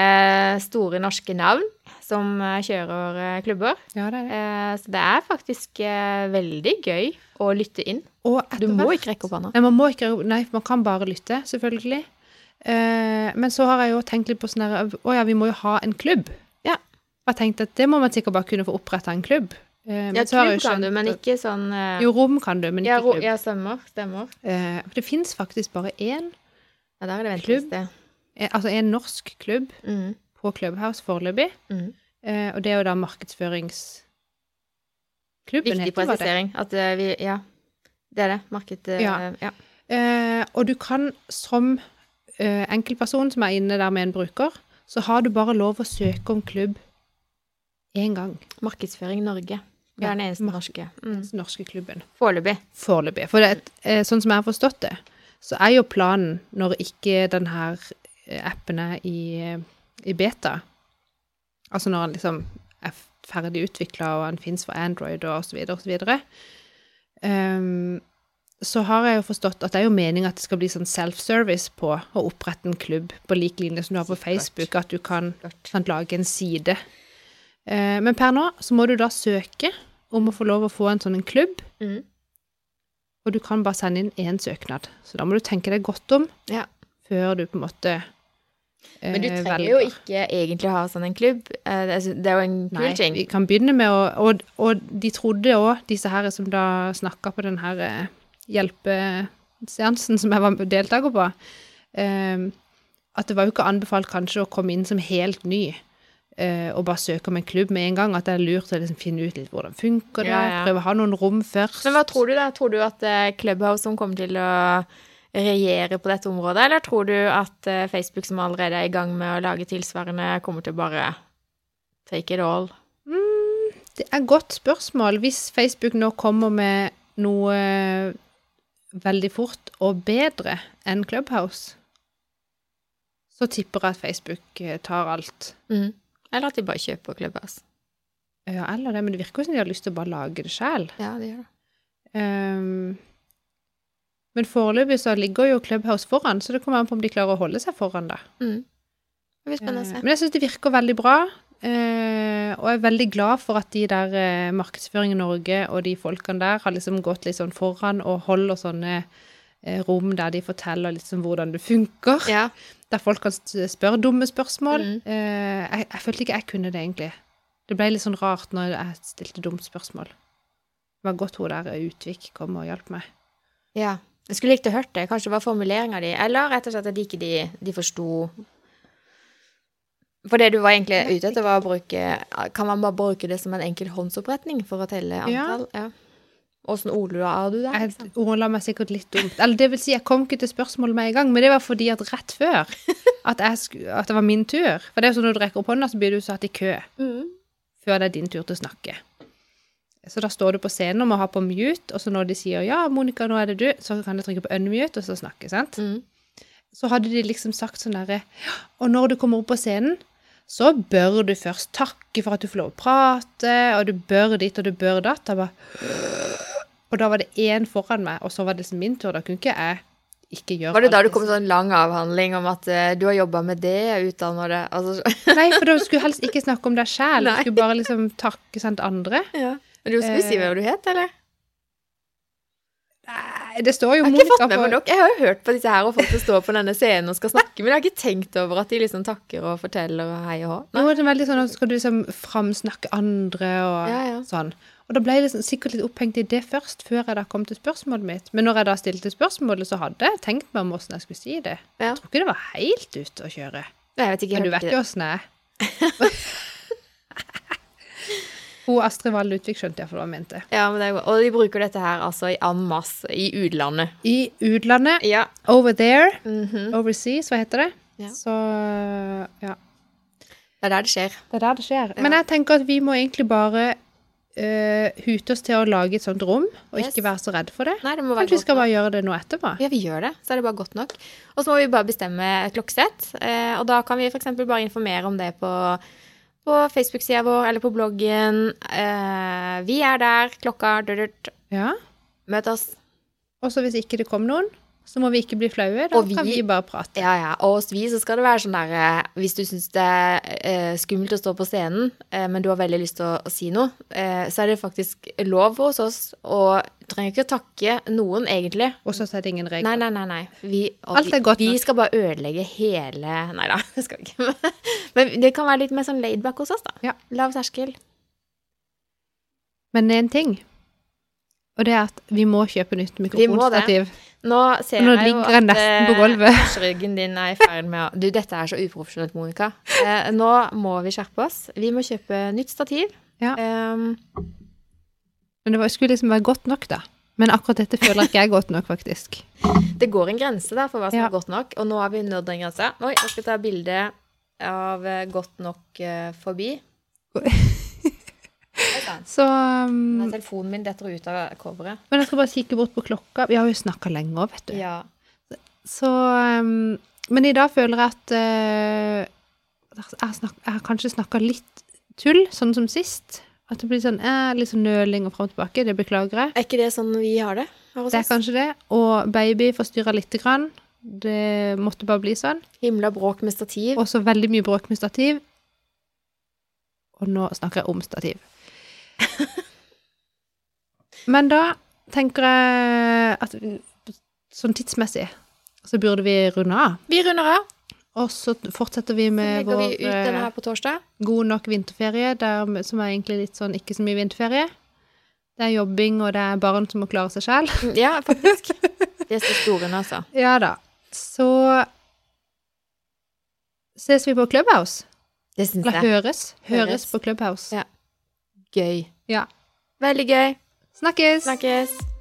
store norske navn som eh, kjører eh, klubber. Ja, det er det. Eh, Så det er faktisk veldig gøy å lytte inn. Og Du må hvert- ikke rekke opp hånda. Nei, man må ikke, nei, man kan bare lytte, selvfølgelig. Eh, men så har jeg jo tenkt litt på sånn her Å ja, vi må jo ha en klubb. Ja. Jeg tenkte at det må man sikkert bare kunne få oppretta en klubb. Eh, men Ja, har klubb kan du, men ikke sånn eh, Jo, rom kan du, men ja, ikke ro- klubb. ja, stemmer. Stemmer. Eh, for det fins faktisk bare én, Ja, der er det Klubb. eh, altså en norsk klubb Mm. på Clubhouse foreløpig. Mm. Eh, og det er jo da markedsføringsklubben, Viktig heter det. presisering. At vi Ja, det er det. Marked Ja. ja. Eh, og du kan som enkeltperson som er inne der med en bruker, så har du bare lov å søke om klubb én gang. Markedsføring Norge. Vi er den eneste norske. Mm. Norske klubben. Foreløpig. Foreløpig. For det, et- eh, sånn som jeg har forstått det, så er jo planen, når ikke denne eh, appen er i, eh, i beta, altså når den liksom er ferdig utvikla og den fins for Android og så videre og så har jeg jo forstått at det er jo meningen at det skal bli sånn self-service på å opprette en klubb på lik linje som du har på Facebook, at du kan Godt. sant, lage en side. Eh, men per nå så må du da søke om å få lov å få en sånn en klubb, Mm. og du kan bare sende inn én søknad. Så da må du tenke deg godt om Ja. før du på en måte eh, Men du trenger velger. jo ikke egentlig å ha sånn en klubb. Eh, Det er er jo en kul Nei, ting. vi kan begynne med å Og, og de trodde òg, disse her som da snakka på den her eh, hjelpeseansen som jeg var deltaker på, eh, at det var jo ikke anbefalt kanskje å komme inn som helt ny. eh, og bare søke om en klubb med en gang. At det er lurt å liksom finne ut litt hvordan funker det, Ja, ja. prøve å ha noen rom først. Men hva tror du, da? Tror du at eh, Clubhouse som kommer til å regjere på dette området, eller tror du at eh, Facebook, som allerede er i gang med å lage tilsvarende, kommer til å bare take it all? Det er et godt spørsmål. Hvis Facebook nå kommer med noe veldig fort og bedre enn Clubhouse, så tipper jeg at Facebook eh, tar alt. Mm. Eller at de bare kjøper Clubhouse. Ja, eller det, men det virker jo som de har lyst til å bare lage det sjøl. Ja, det gjør det. Um, men foreløpig så ligger jo Clubhouse foran, så det kommer an på om de klarer å holde seg foran, da. Mm. Det blir spennende å Eh, se. Men jeg syns det virker veldig bra. Eh, og jeg er veldig glad for at de der eh, Markedsføring Norge og de folkene der har liksom gått litt sånn foran og holder sånne eh, rom der de forteller liksom hvordan det funker. Ja. Der folk kan spørre dumme spørsmål. Mm. Eh, jeg, jeg følte ikke jeg kunne det, egentlig. Det ble litt sånn rart når jeg stilte dumt spørsmål. Det var godt hun der Utvik kom og hjalp meg. ja. Jeg skulle likt å hørt det. Kanskje det var formuleringa di, eller rett og slett at ikke de, de forsto For det du var egentlig ute etter, var å bruke Kan man bare bruke det som en enkel håndsoppretning for å telle antall? Ja. Åssen ordla er du der? Jeg Liksom? ordla meg sikkert litt dumt. Eller det vil si, jeg kom ikke til spørsmålet med en gang, men det var fordi at rett før at, jeg at det var min tur For det er jo sånn når du rekker opp hånda, så blir du satt i kø Mm. før det er din tur til å snakke. Så da står du på scenen og må ha på mute, og så når de sier 'ja, Monica, nå er det du', så kan du trykke på unmute og så snakke, sant? Mm. Så hadde de liksom sagt sånn derre Og når du kommer opp på scenen, så bør du først takke for at du får lov å prate, og du bør ditt og du bør datt. Bare Og da var det én foran meg, og så var det liksom min tur. Da kunne ikke jeg ikke gjøre Var det da du kom med sånn lang avhandling om at uh, du har jobba med det, utdanna det altså, Nei, for da skulle du helst ikke snakke om deg sjæl. Du skulle bare liksom takke sant andre. ja. Men du skulle si Eh, hva du het, eller? Nei, det står jo Jeg har ikke Monica fått med meg nok. Jeg har jo hørt på disse her og folk som står på denne scenen og skal snakke, men jeg har ikke tenkt over at de liksom takker og forteller og hei og hå. Nå er det veldig sånn at skal du liksom framsnakke andre og Ja, ja. sånn. Og da ble jeg liksom sikkert litt opphengt i det først, før jeg da kom til spørsmålet mitt. Men når jeg da stilte spørsmålet, så hadde jeg tenkt meg om åssen jeg skulle si det. Ja. Jeg tror ikke det var helt ute å kjøre. Jeg vet ikke Men du vet jo åssen jeg er. Hun Astrid Wahl Ludvig skjønte iallfall hva hun mente. Ja, men det og de bruker dette her altså i en masse i utlandet. I utlandet, Ja. over there, mhm. overseas, hva heter det? Ja. Så ja. Det er der det skjer. Det er der det skjer. Men jeg tenker at vi må egentlig bare uh, hute oss til å lage et sånt rom, og Yes. ikke være så redd for det. Nei, det må være Kanskje vi skal nok. bare gjøre det nå etterpå. Ja, vi gjør det. Så er det bare godt nok. Og så må vi bare bestemme et klokkesett. Uh, og da kan vi f.eks. bare informere om det på, på Facebook-sida vår eller på bloggen. Eh, vi er der. Klokka dørt. Ja. Møt oss. Og så hvis ikke det kom noen, så må vi ikke bli flaue. Da vi- kan vi bare prate. Ja, ja. Og hos vi så skal det være sånn der eh, Hvis du syns det er eh, skummelt å stå på scenen, eh, men du har veldig lyst til å, å si noe, så er det faktisk lov hos oss. Og du trenger ikke å takke noen, egentlig. Og så er det ingen regler. Nei, nei, nei. nei. Vi, Alt er godt vi, nok. vi skal bare ødelegge hele Nei da, det skal vi ikke. Men det kan være litt mer sånn laidback hos oss, da. Ja. Lav terskel. Men én ting, og det er at vi må kjøpe nytt mikrofonstativ. Nå ser Nå jeg jo at på eh, din er i ferd med å Du, dette er så uprofesjonelt, Monica. Eh, nå må vi skjerpe oss. Vi må kjøpe nytt stativ. Ja. Um, Men det var, skulle liksom være godt nok, da. Men akkurat dette føler ikke jeg er godt nok, faktisk. det går en grense der for hva som Ja. er godt nok, og nå har vi nådd den grensa. Oi, jeg skal ta bilde av eh, godt nok uh, forbi. Så um, Telefonen min detter ut av coveret. Men jeg skal bare kikke bort på klokka. Vi har jo snakka lenge òg, vet du. Ja. Så um, Men i dag føler jeg at uh, jeg, har snak, jeg har kanskje snakka litt tull, sånn som sist. At det blir sånn eh, litt sånn nøling og fram og tilbake. Det beklager jeg. Er ikke det sånn vi har det Har Det er kanskje det. Og baby forstyrra lite grann. Det måtte bare bli sånn. Himla bråk med stativ. Også veldig mye bråk med stativ. Og nå snakker jeg om stativ. Men da tenker jeg at sånn tidsmessig så burde vi runde av. Vi runder av. Og så fortsetter vi med vår vi ut denne eh, her på torsdag. god nok vinterferie, der, som er egentlig litt sånn ikke så mye vinterferie. Det er jobbing, og det er barn som må klare seg sjøl. Ja, faktisk. Det så store nå, altså. Ja da. Så ses vi på Clubhouse. Det syns Eller jeg. høres. Høres Høres. på Clubhouse. Ja. Gøy. Ja. Veldig gøy. Snakkes! Snakkes.